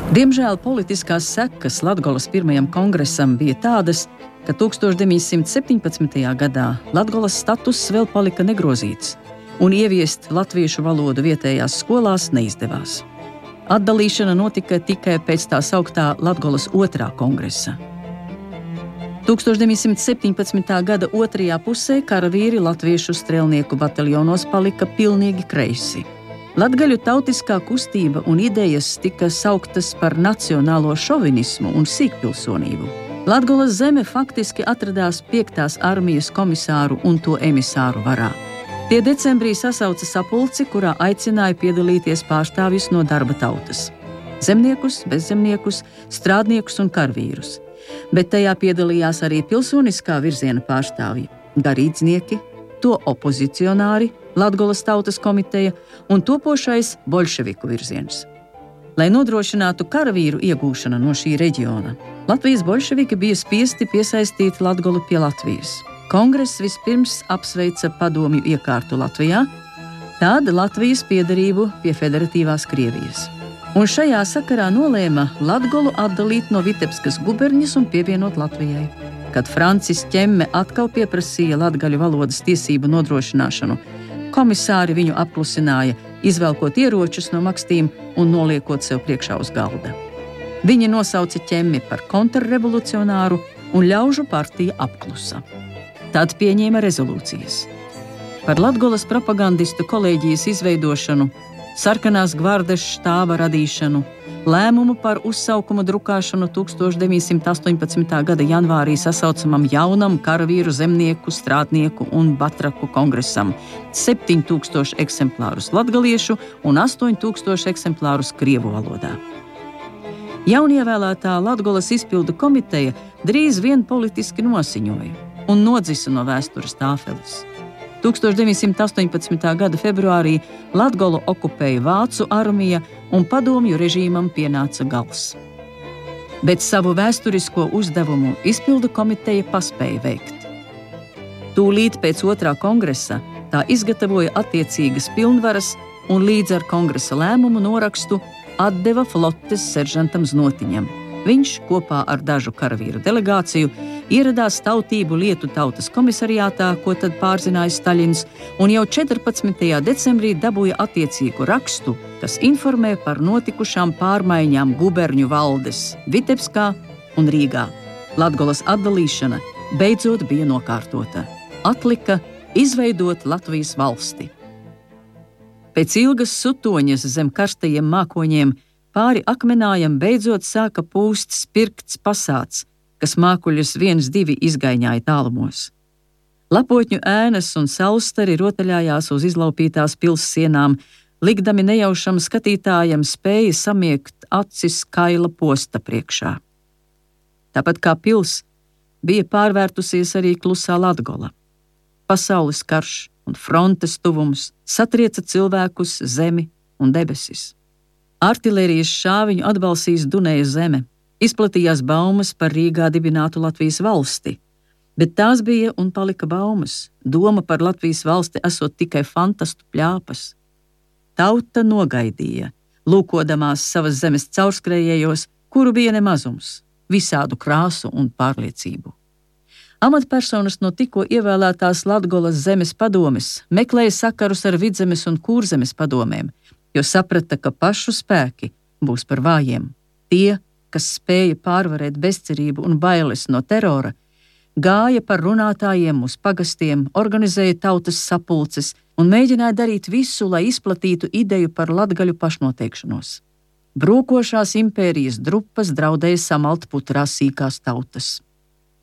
[SPEAKER 3] Diemžēl politiskās sekas Latvijas pirmajam kongresam bija tādas, ka 1917. gadā Latvijas status vēl palika negrozīts, un ieviest latviešu valodu vietējās skolās neizdevās. Atdalīšana notika tikai pēc tā sauktā Latvijas otrā kongresa. 1917. gada otrajā pusē karavīri latviešu strēlnieku bataljonos palika pilnīgi kreisi. Latgaļu tautiskā kustība un idejas tika sauktas par nacionālo šovinismu un sīkpilsonību. Latgolas zeme faktiski atradās 5. armijas komisāru un to emisāru varā. Tie decembrī sasauca sapulci, kurā aicināja piedalīties pārstāvjus no darba tautas - zemniekus, bezzemniekus, strādniekus un karavīrus. Bet tajā piedalījās arī pilsoniskā virziena pārstāvji - garīdznieki, to opozicionāri, Latvijas Tautas komiteja un topošais bolševiku virziens. Lai nodrošinātu karavīru iegūšanu no šī reģiona, Latvijas bolševiki bija spiesti piesaistīt Latviju pie Latvijas. Kongress vispirms apsveica padomju iekārtu Latvijā, tad Latvijas piedarību pie Federatīvās Krievijas. Un šajā sakarā nolēma Latviju atdalīt no Vitebskas guberņas un pievienot Latvijai. Kad Francis Čemme atkal pieprasīja latviešu valodas tiesību nodrošināšanu, komisāri viņu apklusināja, izvelkot ieročus no makstīm un noliekot sev priekšā uz galda. Viņi nosauca ķemmi par kontrrevolucionāru un ļaužu partija apklusa. Tad pieņēma rezolūcijas par Latvijas propagandistu kolēģijas izveidošanu, sarkanās gvardes štāba radīšanu, lēmumu par uzsaukumu drukāšanu 1918. gada janvārī sasaucamam jaunam karavīru, zemnieku, strādnieku un batraku kongresam - 7000 eksemplārus latviešu un 8000 eksemplārus krievu valodā. Jaunievēlētā Latvijas izpildu komiteja drīz vien politiski nosiņoja un nodzisa no vēstures tāfeles. 1918. gada februārī Latviju okupēja Vācu armija un padomju režīmam pienāca gals. Bet savu vēsturisko uzdevumu izpildu komiteja paspēja veikt. Tūlīt pēc otrā kongresa tā izgatavoja attiecīgas pilnvaras un līdz ar kongresa lēmumu norakstu atdeva flotes seržantam Znotiņam. Viņš kopā ar dažu karavīru delegāciju ieradās tautību lietu tautas komisariātā, ko tad pārzināja Staļins, un jau 14. decembrī dabūja attiecīgu rakstu, kas informē par notikušām pārmaiņām guberņu valdes Vitebskā un Rīgā. Latgolas atdalīšana beidzot bija nokārtota. Atlika izveidot Latvijas valsti. Pēc ilgas sutoņas zem karstajiem mākoņiem pāri akmenājam beidzot sāka pūst spirkts pasāts, kas mākuļus viens divi izgaiņāja tālumos. Lapotņu ēnas un saulstari rotaļājās uz izlaupītās pilsēnām, likdami nejaušam skatītājam spēja samiegt acis kaila posta priekšā. Tāpat kā pils, bija pārvērtusies arī klusā Latgola. Pasaules karš un frontes tuvums satrieca cilvēkus, zemi un debesis. Artilērijas šāviņu atbalsīs Dunēja zeme, Izplatījās baumas par Rīgā dibinātu Latvijas valsti, bet tās bija un palika baumas. Doma par Latvijas valsti esot tikai fantastu pļāpas. Tauta nogaidīja, lūkodamās savas zemes caurskrējējos, kuru bija nemazums, visādu krāsu un pārliecību. Amatpersonas no tikko ievēlētās Latvijas zemes padomes meklēja sakarus ar vidzemes un kurzemes padomēm, jo saprata, ka pašu spēki būs par vājiem. Tie, kas spēja pārvarēt bezcerību un bailes no terora, gāja par runātājiem uz pagastiem, organizēja tautas sapulces un mēģināja darīt visu, lai izplatītu ideju par latgaļu pašnoteikšanos. Brūkošās impērijas drupas draudēja samalt putrā sīkās tautas.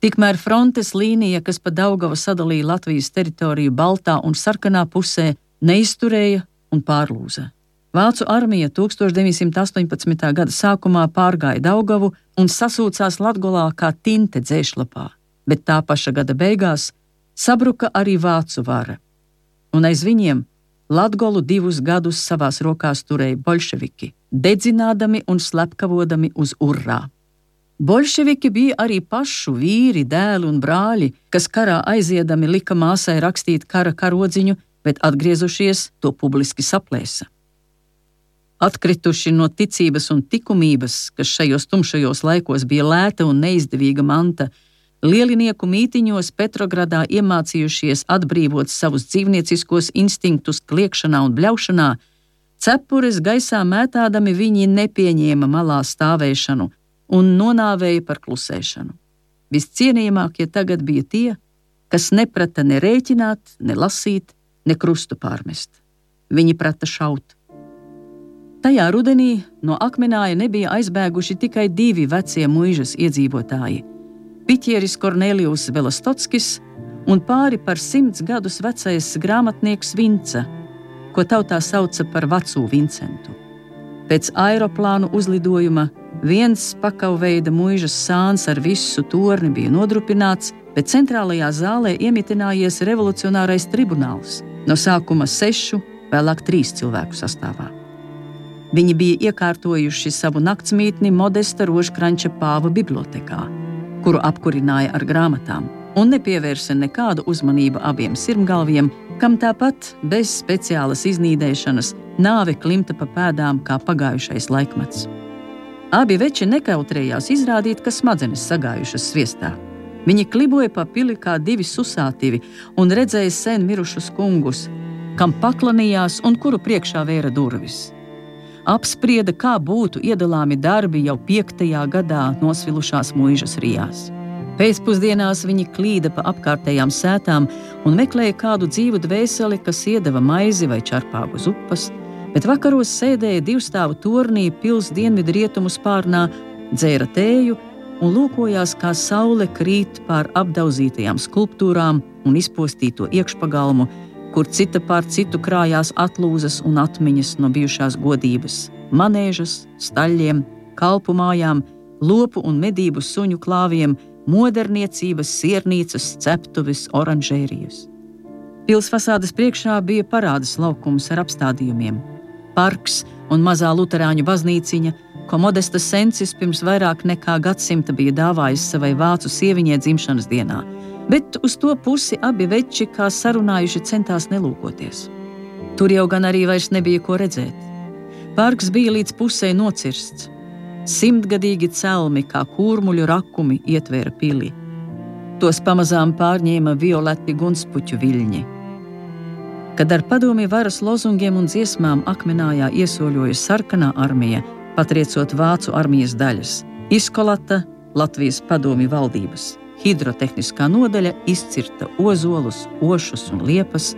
[SPEAKER 3] Tikmēr frontes līnija, kas pa Daugavu sadalīja Latvijas teritoriju Baltā un Sarkanā pusē, neizturēja un pārlūza. Vācu armija 1918. gada sākumā pārgāja Daugavu un sasūcās Latgolā kā tinte dzēšlapā, bet tā paša gada beigās sabruka arī vācu vara. Un aiz viņiem Latgolu divus gadus savās rokās turēja bolševiki, dedzinādami un slepkavodami uz urrā. Bolševiki bija arī pašu vīri, dēli un brāļi, kas karā aiziedami lika māsai rakstīt kara karodziņu, bet atgriezušies to publiski saplēsa. Atkrituši no ticības un likumības, kas šajos tumšajos laikos bija lēta un neizdevīga manta, lielinieku mītiņos Petrogradā iemācījušies atbrīvot savus dzīvnieciskos instinktus kliekšanā un bļaušanā, cepures gaisā mētādami viņi nepieņēma malā stāvēšanu un nonāvēja par klusēšanu. Viscienījamākie tagad bija tie, kas neprata ne rēķināt, ne lasīt, ne krustu pārmest. Viņi prata šaut. Tajā rudenī no akmenāja nebija aizbēguši tikai divi vecie mūžas iedzīvotāji Piķieris Kornelijus Velostotskis un pāri par simts gadus vecais grāmatnieks Vince, ko tautā sauca par veco Vincentu. Pēc aeroplānu uzlidojuma viens pakauveida mūžas sāns ar visu torni bija nodrupināts, bet centrālajā zālē iemitinājies revolucionārais tribunāls, no sākuma sešu, vēlāk trīs cilvēku sastāvā. Viņi bija iekārtojuši savu naktsmītni Modesta Rožkranča pāva bibliotekā kuru apkurināja ar grāmatām, un nepievērsa nekādu uzmanību abiem sirmgalviem, kam tāpat bez speciālas iznīdēšanas nāve klimta pa pēdām kā pagājušais laikmets. Abi veči nekautrējās izrādīt, ka smadzenes sagājušas sviestā. Viņi kliboja pa pili kā divi susātivi un redzēja sen mirušus kungus, kam paklanījās un kuru priekšā vēra durvis apsprieda, kā būtu iedalāmi darbi jau piektajā gadā nosvilušās mūžas rijās. Pēcpusdienās viņi klīda pa apkārtējām sētām un meklēja kādu dzīvu dvēseli, kas iedeva maizi vai čarpāgu uz upas, bet vakaros sēdēja divstāvu tornī pils dienvidu rietumu spārnā, dzēra tēju un lūkojās, kā saule krīt pār apdauzītajām skulptūrām un izpostīto iekšpagalmu, kur cita pār citu krājās atlūzas un atmiņas no bijušās godības, manēžas, staļļiem, kalpu mājām, lopu un medību suņu klāviem, moderniecības, siernīcas, ceptuves, oranžērijas. Pils fasādes priekšā bija parādas laukums ar apstādījumiem, parks un mazā luterāņu baznīciņa, ko Modesta Sensis pirms vairāk nekā gadsimta bija dāvājis savai vācu sieviņai dzimšanas dienā bet uz to pusi abi veči, kā sarunājuši, centās nelūkoties. Tur jau gan arī vairs nebija ko redzēt. Parks bija līdz pusē nocirsts. Simtgadīgi celmi, kā kūrmuļu rakumi, ietvēra pili. Tos pamazām pārņēma violeti gunspuķu viļņi. Kad ar padomju varas lozungiem un dziesmām akmenājā iesoļoja sarkanā armija, patriecot vācu armijas daļas, izkolata Latvijas padomju valdības hidrotehniskā nodaļa izcirta ozolus, ošus un liepas,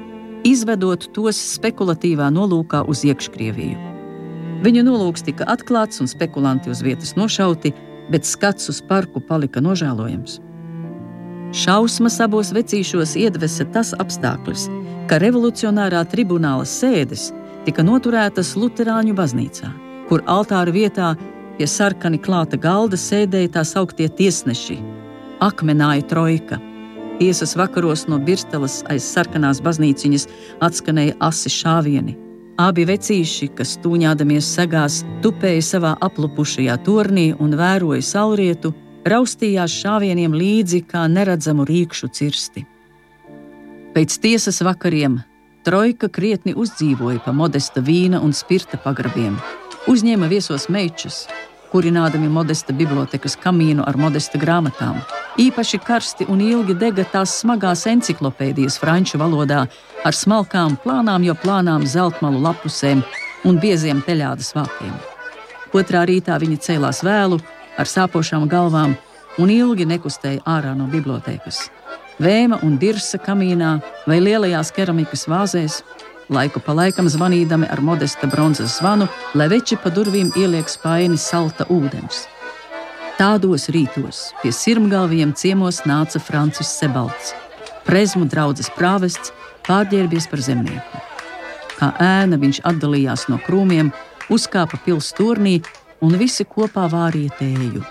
[SPEAKER 3] izvedot tos spekulatīvā nolūkā uz iekškrieviju. Viņu nolūks tika atklāts un spekulanti uz vietas nošauti, bet skats uz parku palika nožēlojams. Šausmas abos vecīšos iedvesa tas apstākļus, ka revolucionārā tribunāla sēdes tika noturētas Lutāņu baznīcā, kur altāra vietā pie sarkani klāta galda sēdēja tā sauktie tiesneši, akmenāja trojka. Tiesas vakaros no Birstelas aiz sarkanās baznīciņas atskanēja asi šāvieni. Abi vecīši, kas tūņādamies segās, tupēja savā aplupušajā tornī un vēroja saulrietu, raustījās šāvieniem līdzi kā neredzamu rīkšu cirsti. Pēc tiesas vakariem Trojka krietni uzdzīvoja pa modesta vīna un spirta pagrabiem, uzņēma viesos mečus, kurinādami modesta bibliotekas kamīnu ar modesta grāmatām. Īpaši karsti un ilgi dega tās smagās enciklopēdijas franču valodā ar smalkām, plānām, jo plānām zeltmalu lapusēm un bieziem teļādas vākiem. Otrā rītā viņi cēlās vēlu, ar sāpošām galvām un ilgi nekustēja ārā no bibliotekas. Vēma un dirsa kamīnā vai lielajās keramikas vāzēs laiku pa laikam zvanīdami ar modesta bronzas zvanu, lai veči pa durvīm ieliek spaini salta ūdens. Tādos rītos pie sirmgalviem ciemos nāca Francis Sebalts, prezmu draugs prāvests, pārģērbies par zemnieku. Kā ēna viņš atdalījās no krūmiem, uzkāpa pilsētas turnī un visi kopā vārīja tēju.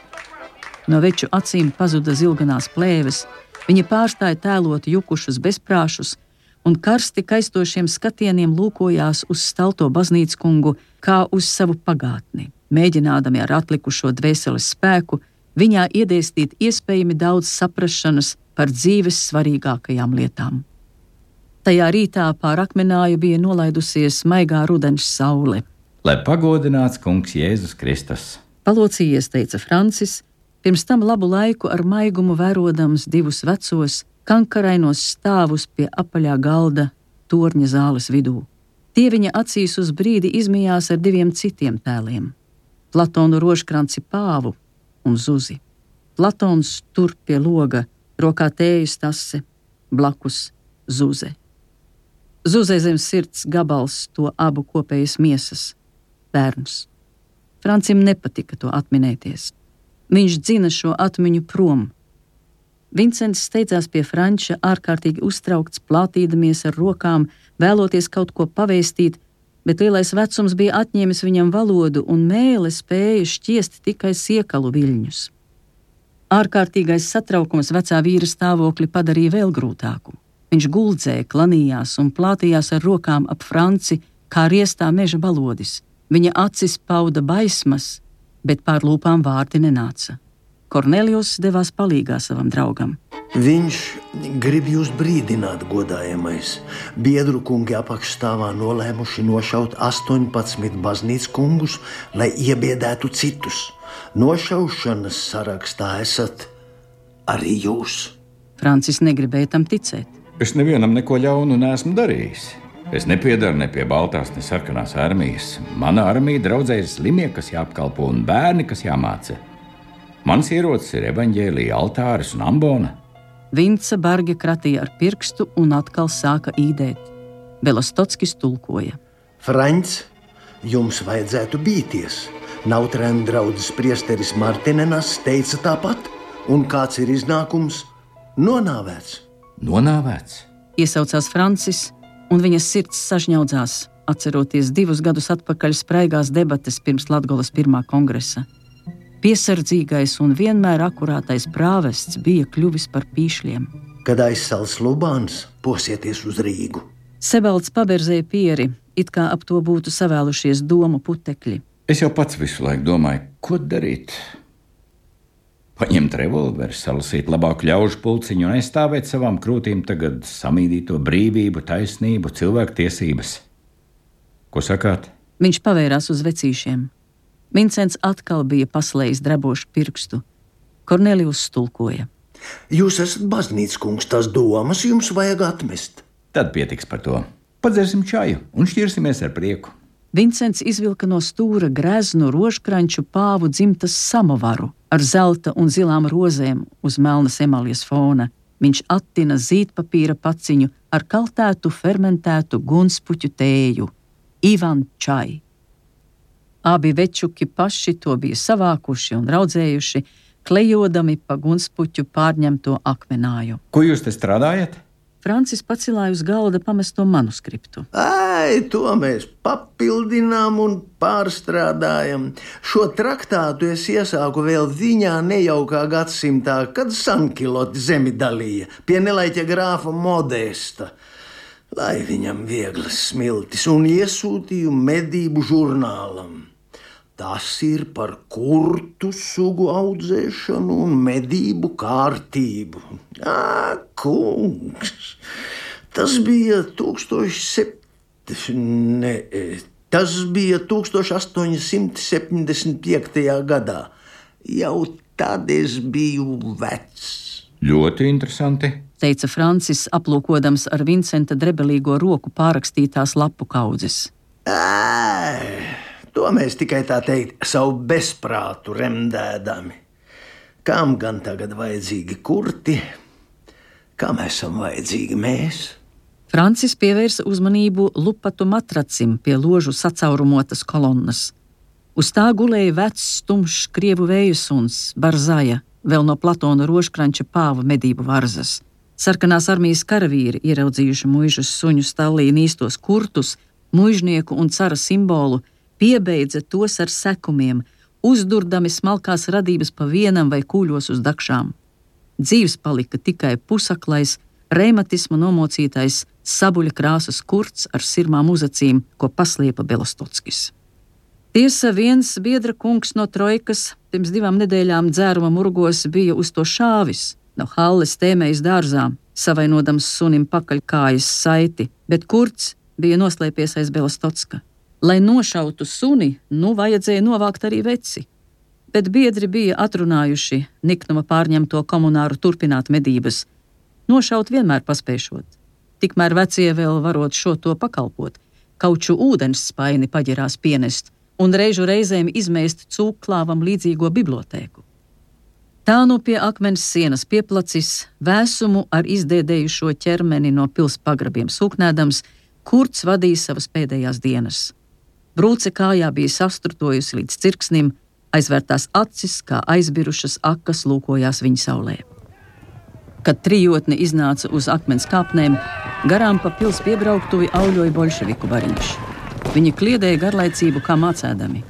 [SPEAKER 3] No veču acīm pazuda zilganās plēves, viņa pārstāja tēlot jukušus bezprāšus, un karsti kaistošiem skatieniem lūkojās uz stalto baznīcu kungu kā uz savu pagātni, mēģinādami ar atlikušo dvēseles spēku viņā iedēstīt iespējami daudz saprašanas par dzīves svarīgākajām lietām. Tajā rītā pār akmenāju bija nolaidusies maigā rudens saule.
[SPEAKER 8] Lai pagodināts kungs Jēzus Kristus.
[SPEAKER 3] Palocījies, teica Francis, Pirms tam labu laiku ar maigumu vērodams divus vecos, kankarainos stāvus pie apaļā galda torņa zāles vidū. Tie viņa acīs uz brīdi izmijās ar diviem citiem tēliem - Platonu rožkranci pāvu un zuzi. Platons tur pie loga, rokā tējas tase, blakus zuze. Zuzē zem sirds gabals to abu kopējas miesas - bērns. Francim nepatika to atminēties. Viņš dzina šo atmiņu prom. Vincents steidzās pie Franča, ārkārtīgi uztraukts, plātīdamies ar rokām, vēloties kaut ko pavēstīt, bet lielais vecums bija atņēmis viņam valodu, un mēlē spēja šķiest tikai siekalu viļņus. Ārkārtīgais satraukums vecā vīra stāvokli padarīja vēl grūtāku. Viņš guldzēja, klanījās un plātījās ar rokām ap Franci, kā riestā meža balodis. Viņa acis pauda baismas, bet pār lūpām vārdi nenāca. Kornelijus devās palīgā savam draugam.
[SPEAKER 12] Viņš grib jūs brīdināt, godājamais. Biedru kungi apakšstāvā nolēmuši nošaut 18 baznīcas kungus, lai iebiedētu citus. Nošaušanas sarakstā esat arī jūs.
[SPEAKER 3] Francis negribēja tam ticēt.
[SPEAKER 8] Es nevienam neko ļaunu neesmu darījis. Es nepiedaru ne pie Baltās, ne sarkanās armijas. Mana armija draudzējas slimie, kas jāapkalpo, un bērni, kas jāmāca. Mans ierocis ir evaņģēlīja altāris un ambona.
[SPEAKER 3] Vinca bargi kratīja ar pirkstu un atkal sāka īdēt. Belostotskis tulkoja.
[SPEAKER 12] Frančs, jums vajadzētu bīties. Nautrēna draugs priesteris Martinenas teica tāpat, un kāds ir iznākums? Nonāvēts!
[SPEAKER 8] Nonāvēts!
[SPEAKER 3] Iesaucās Francis, un viņas sirds sažņaudzās, atceroties divus gadus atpakaļ spraigās debates pirms Latvijas pirmā kongresa. Piesardzīgais un vienmēr akurātais prāvests bija kļuvis par pīšļiem.
[SPEAKER 12] Kad aizsals Lubāns, posieties uz Rīgu.
[SPEAKER 3] Sebalds paberzēja pieri, it kā ap to būtu savēlušies domu putekļi.
[SPEAKER 8] Es jau pats visu laiku domāju, ko darīt. Paņemt revolveri, salasīt labāku ļaužu pulciņu un aizstāvēt savām krūtīm tagad samīdīto brīvību, taisnību, cilvēktiesības. Ko sakāt?
[SPEAKER 3] Viņš pavērās uz vecīšiem. Vincents atkal bija paslēdzis drebošu pirkstu. Kornelijus stulkoja.
[SPEAKER 12] Jūs esat baznīcas kungs, tās domas jums vajag atmest.
[SPEAKER 8] Tad pietiks par to. Padzersim čaju un šķirsimies ar prieku.
[SPEAKER 3] Vincents izvilka no stūra greznu rožkranču pāvu dzimtas samovaru ar zelta un zilām rozēm uz melnas emalijas fona. Viņš attina zīdpapīra paciņu ar kaltētu, fermentētu gunspuķu tēju, Ivan Čai. Abi večuki paši to bija savākuši un raudzējuši, klejodami pa gunspuķu pārņemto akmenāju.
[SPEAKER 8] Ko jūs te strādājat?
[SPEAKER 3] Francis pacēlāja uz galda pamesto manuskriptu.
[SPEAKER 12] Ai, to mēs papildinām un pārstrādājam. Šo traktātu es iesāku vēl viņā nejaukā gadsimtā, kad Sankiloti zemi dalīja pie nelaiķa grāfa Modesta. Lai viņam vieglas smiltis un iesūtīju medību žurnālam. Tas ir par kurtu sugu audzēšanu un medību kārtību. Jā, kungs, tas bija 1007. Ne, tas bija 1875. gadā. Jau tad es biju vecs.
[SPEAKER 8] Ļoti interesanti,
[SPEAKER 3] teica Francis, aplūkodams ar Vincenta drebelīgo roku pārakstītās lapu kaudzes.
[SPEAKER 12] Ai, to mēs tikai tā teikt, savu bezprātu remdēdami. Kam gan tagad vajadzīgi kurti, kam esam vajadzīgi mēs?
[SPEAKER 3] Francis pievērsa uzmanību lupatu matracim pie ložu sacaurumotas kolonnas. Uz tā gulēja vecs, tumšs krievu vēju suns, Barzaja, vēl no Platona rožkranča pāva medību varzas. Sarkanās armijas karavīri, ieraudzījuši muīžas suņu stāvlī nīstos kurtus, muīžnieku un cara simbolu, piebeidza tos ar sekumiem, uzdurdami smalkās radības pa vienam vai kūļos uz dakšām. Dzīves palika tikai pusaklais, reimatismu nomocītais sabuļa krāsas kurts ar sirmām uzacīm, ko pasliepa Belostotskis. Tiesa, viens biedra kungs no trojkas pirms divām nedēļām dzēruma murgos bija uz to šāvis, no halles tēmējas dārzā, savainodams sunim pakaļkājas saiti, bet kurts bija noslēpies aiz Belostotska. Lai nošautu suni, nu vajadzēja novākt arī veci. bet biedri bija atrunājuši Niknuma pārņemto komunāru turpināt medības. Nošaut vienmēr paspēšot. Tikmēr vecie vēl varot šo to pakalpot, kauču ūdens spaini paģerās pienest un reižu reizēm izmēst cūklāvam līdzīgo bibliotēku. Tā nu pie akmens sienas pieplacis, vēsumu ar izdēdējušo ķermeni no pils pagrabiem sūknēdams, kurts vadīja savas pēdējās dienas. Brūce kājā bija sastrutojusi līdz cirksnim, aizvērtās acis, kā aizbirušas akas, lūkojās viņa saulē. Kad trijotne iznāca uz akmens kāpnēm, garām pa pils piebrauktuvi auļoja bolševiku bariņš. Viņi kliedēja garlaicību kā mācēdami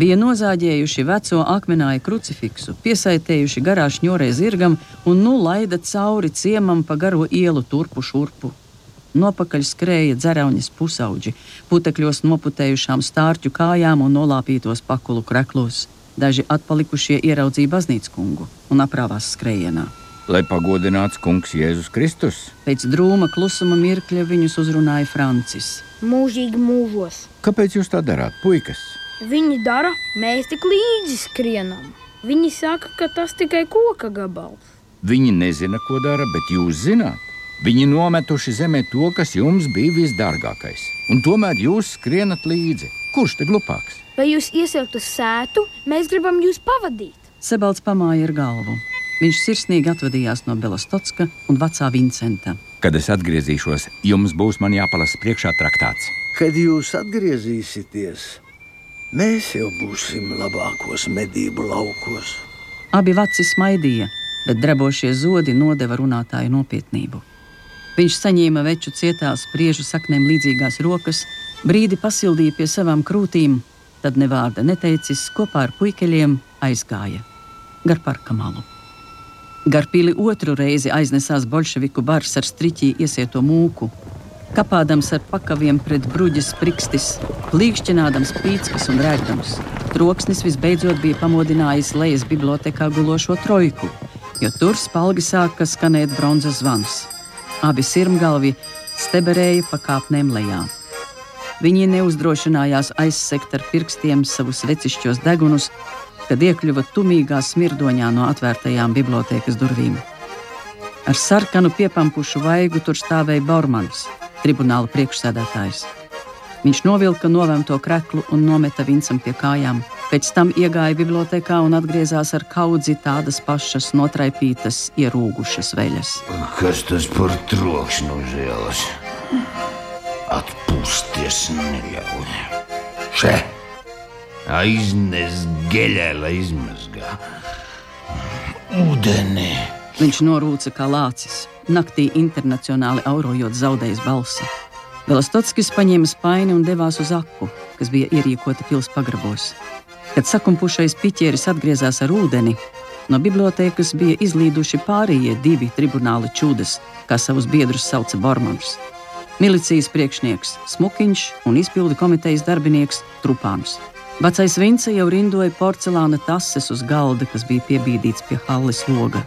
[SPEAKER 3] bija nozāģējuši veco akmenāju krucifiksu, piesaistējuši garā šņorē zirgam un nu laida cauri ciemam pa garo ielu turpu šurpu. Nopakaļ skrēja dzerauņas pusauģi, putekļos noputējušām stārķu kājām un nolāpītos pakulu kreklos. Daži atpalikušie ieraudzīja baznīcu kungu un aprāvās skrējienā.
[SPEAKER 8] Lai pagodināts kungs Jēzus Kristus.
[SPEAKER 3] Pēc drūma klusuma mirkļa viņus uzrunāja Francis.
[SPEAKER 13] Mūžīgi mūžos.
[SPEAKER 8] Kāpēc jūs tā darāt, puikas?
[SPEAKER 13] Viņi dara, mēs tik līdzi skrienam. Viņi saka, ka tas tikai koka gabals.
[SPEAKER 8] Viņi nezina, ko dara, bet jūs zināt. Viņi nometuši zemē to, kas jums bija visdārgākais. Un tomēr jūs skrienat līdzi. Kurš te glupāks?
[SPEAKER 13] Vai jūs iesaukt uz sētu? Mēs gribam jūs pavadīt.
[SPEAKER 3] Sebalds pamāja ar galvu. Viņš sirsnīgi atvadījās no Belastotska un vecā Vincenta.
[SPEAKER 8] Kad es atgriezīšos, jums būs man jāpalasa priekšā traktāts.
[SPEAKER 12] Kad jūs atgriezīsieties, Mēs jau būsim labākos medību laukos.
[SPEAKER 3] Abi veci smaidīja, bet drebošie zodi nodeva runātāju nopietnību. Viņš saņēma veču cietās priežu saknēm līdzīgās rokas, brīdi pasildīja pie savām krūtīm, tad nevārda neteicis, kopā ar puikeļiem aizgāja gar parka malu. Gar pili otru reizi aiznesās bolševiku bars ar striķī iesieto mūku, kapādams ar pakaviem pret bruģes prikstis, līkšķinādams pīcis un rēkdams. Troksnis visbeidzot bija pamodinājis lejas bibliotekā gulošo trojku, jo tur spalgi sāka skanēt bronzas zvans. Abi sirmgalvi steberēja pa kāpnēm lejā. Viņi neuzdrošinājās aizsekt ar pirkstiem savus vecišķos degunus, kad iekļuva tumīgā smirdoņā no atvērtajām bibliotekas durvīm. Ar sarkanu piepampušu vaigu tur stāvēja Bormans, tribunāla priekšsēdētājs. Viņš novilka novemto kreklu un nometa Vincam pie kājām. Pēc tam iegāja bibliotekā un atgriezās ar kaudzi tādas pašas notraipītas, ierūgušas veļas.
[SPEAKER 14] Kas tas par trokšņu uz ielas? Atpūsties neļauj. Še! Aiznes geļē, lai izmazgā. Ūdenī!
[SPEAKER 3] Viņš norūca kā lācis naktī internacionāli aurojot zaudējis balsi. Velostotskis paņēma spaini un devās uz aku, kas bija ierīkota pils pagrabos. Kad sakumpušais piķieris atgriezās ar ūdeni, no bibliotekas bija izlīduši pārējie divi tribunāla čūdas, kā savus biedrus sauca Bormans. Milicijas priekšnieks Smukiņš un izpildu komitejas darbinieks Trupāns. Vecais Vince jau rindoja porcelāna tases uz galda, kas bija piebīdīts pie halles loga.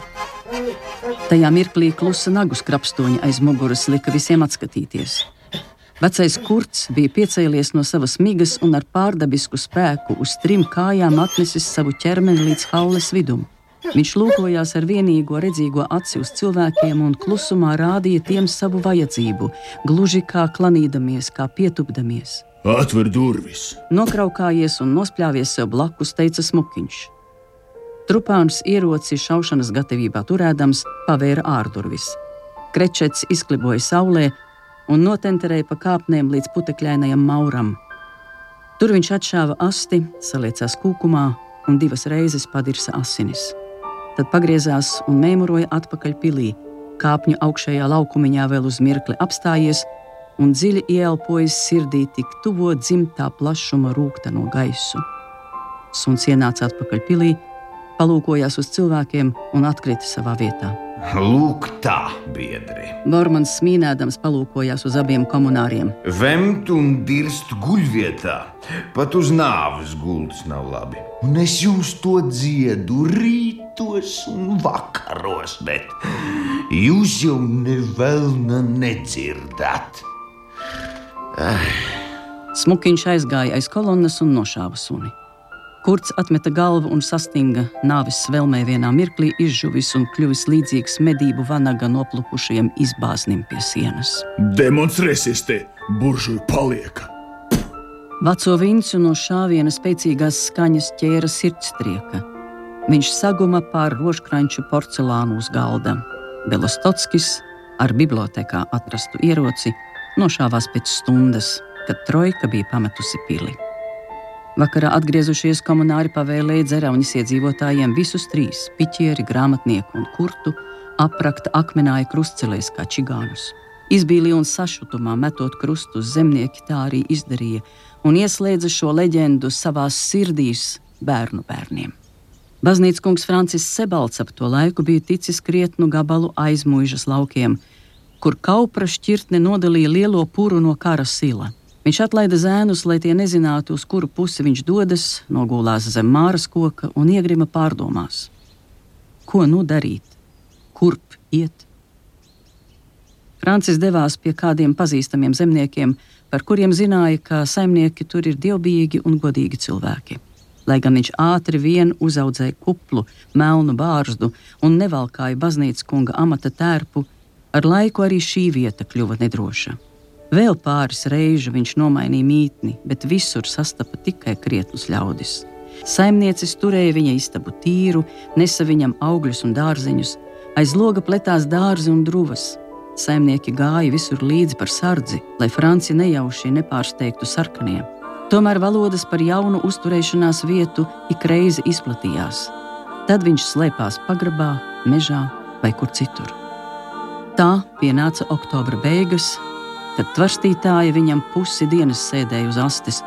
[SPEAKER 3] Tajā mirklī klusa nagu skrapstoņa aiz muguras lika visiem atskatīties. Vecais kurts bija piecēlies no savas migas un ar pārdabisku spēku uz trim kājām atnesis savu ķermeni līdz halles vidum. Viņš lūkojās ar vienīgo redzīgo aci uz cilvēkiem un klusumā rādīja tiem savu vajadzību, gluži kā klanīdamies, kā pietupdamies.
[SPEAKER 11] Atver durvis!
[SPEAKER 3] Nokraukājies un nospļāvies sev blakus, teica Smukiņš. Trupāns ieroci šaušanas gatavībā turēdams pavēra ārdurvis. Krečets izkliboja saulē un notenterēja pa kāpnēm līdz putekļainajam mauram. Tur viņš atšāva asti, saliecās kūkumā un divas reizes padirsa asinis. Tad pagriezās un mēmuroja atpakaļ pilī, kāpņu augšējā laukumiņā vēl uz mirkli apstājies un dziļi ieelpojis sirdī tik tuvo dzimtā plašuma rūkta no gaisu. Suns ienāca atpakaļ pilī, palūkojās uz cilvēkiem un atkrita savā vietā.
[SPEAKER 14] Lūk, tā, biedri.
[SPEAKER 3] Bormans smīnēdams palūkojās uz abiem komunāriem.
[SPEAKER 14] Vemt un dirst guļvietā. Pat uz nāves gultas nav labi. Un es jums to dziedu rītos un vakaros, bet jūs jau nevelna nedzirdat.
[SPEAKER 3] Ai. Smukiņš aizgāja aiz kolonnas un nošāva suni. Kurts atmeta galvu un sastinga nāves svelmē vienā mirklī, izžuvis un kļuvis līdzīgs medību vanaga noplukušajam izbāznim pie sienas.
[SPEAKER 11] Demonstrēsies te, buržuļu palieka!
[SPEAKER 3] Veco viņu no šāviena spēcīgās skaņas ķēra sirdstrieka. Viņš saguma pār rožkranču porcelānu uz galda. Belostotskis ar bibliotekā atrastu ieroci nošāvās pēc stundas, kad trojka bija pametusi pili. Vakarā atgriezušies komunāri pavēlēja dzerauņas iedzīvotājiem visus trīs - piķieri, grāmatnieku un kurtu - aprakta akmenāja krustcelēs kā čigānus. Izbīli un sašutumā metot krustu uz zemnieki tā arī izdarīja un ieslēdza šo leģendu savās sirdīs bērnu bērniem. Baznīcas kungs Francis Sebalts ap to laiku bija ticis krietnu gabalu aiz mūžas laukiem, kur kaupra šķirtne nodalīja lielo puru no kara sila. Viņš atlaida zēnus, lai tie nezinātu, uz kuru pusi viņš dodas, nogulās zem māras koka un iegrima pārdomās. Ko nu darīt? Kurp iet? Francis devās pie kādiem pazīstamiem zemniekiem, par kuriem zināja, ka saimnieki tur ir dievbijīgi un godīgi cilvēki. Lai gan viņš ātri vien uzaudzēja kuplu, melnu bārzdu un nevalkāja baznīcas kunga amata tērpu, ar laiku arī šī vieta kļuva nedroša. Vēl pāris reižu viņš nomainīja mītni, bet visur sastapa tikai krietnus ļaudis. Saimniecis turēja viņa istabu tīru, nesa viņam augļus un dārzeņus, aiz loga pletās dārzi un druvas. Saimnieki gāja visur līdzi par sardzi, lai Franci nejauši nepārsteigtu sarkaniem. Tomēr valodas par jaunu uzturēšanās vietu ik reizi izplatījās. Tad viņš slēpās pagrabā, mežā vai kur citur. Tā pienāca oktobra beigas, kad tvarstītāja viņam pusi dienas sēdēja uz astes,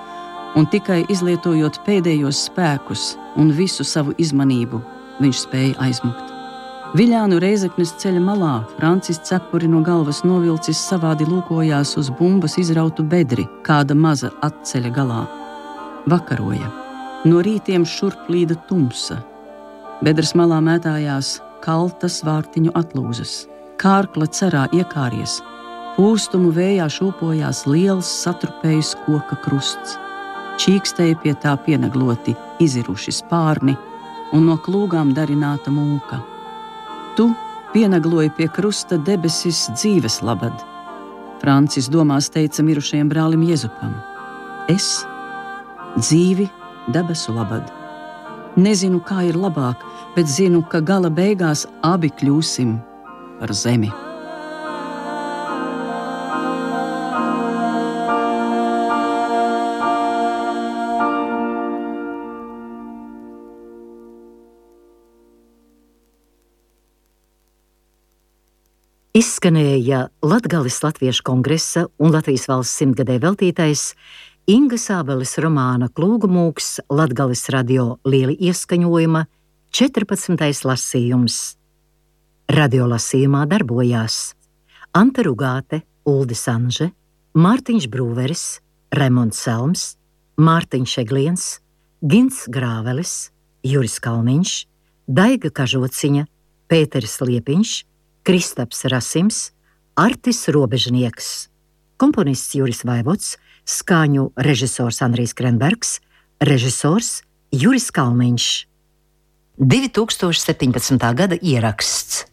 [SPEAKER 3] un tikai izlietojot pēdējos spēkus un visu savu izmanību, viņš spēja aizmukt. Viļānu reizeknes ceļa malā Francis cepuri no galvas novilcis savādi lūkojās uz bumbas izrautu bedri kāda maza atceļa galā. Vakaroja. No rītiem šurp līda tumsa. Bedres malā mētājās kaltas vārtiņu atlūzas, kārkla cerā iekāries, Pūstumu vējā šūpojās liels satrupējis koka krusts. Čīkstēja pie tā pienegloti iziruši spārni un no klūgām darināta mūka. Tu pienegloji pie krusta debesis dzīves labad. Francis domās teica mirušajam brālim Jēzupam: Es dzīvi debesu labad. Nezinu, kā ir labāk, bet zinu, ka gala beigās abi kļūsim par zemi.
[SPEAKER 2] Izskanēja Latvijas Latviešu kongresa un Latvijas valsts simtgadē veltītais Inga Sābeles romāna Klūgumūks Latvijas radio lieli ieskaņojuma 14. lasījums. Radio lasījumā darbojās Anta Rugāte, Uldis Anže, Mārtiņš Brūveris, Remons Selms, Mārtiņš Egliens, Gins Grāvelis, Juris Kalniņš, Daiga Kažociņa, Pēteris Liepiņš, Kristaps Rasims, Artis Robežnieks, komponists Juris Vaivots, skaņu režisors Andrijs Krenbergs, režisors Juris Kalniņš. 2017. gada ieraksts.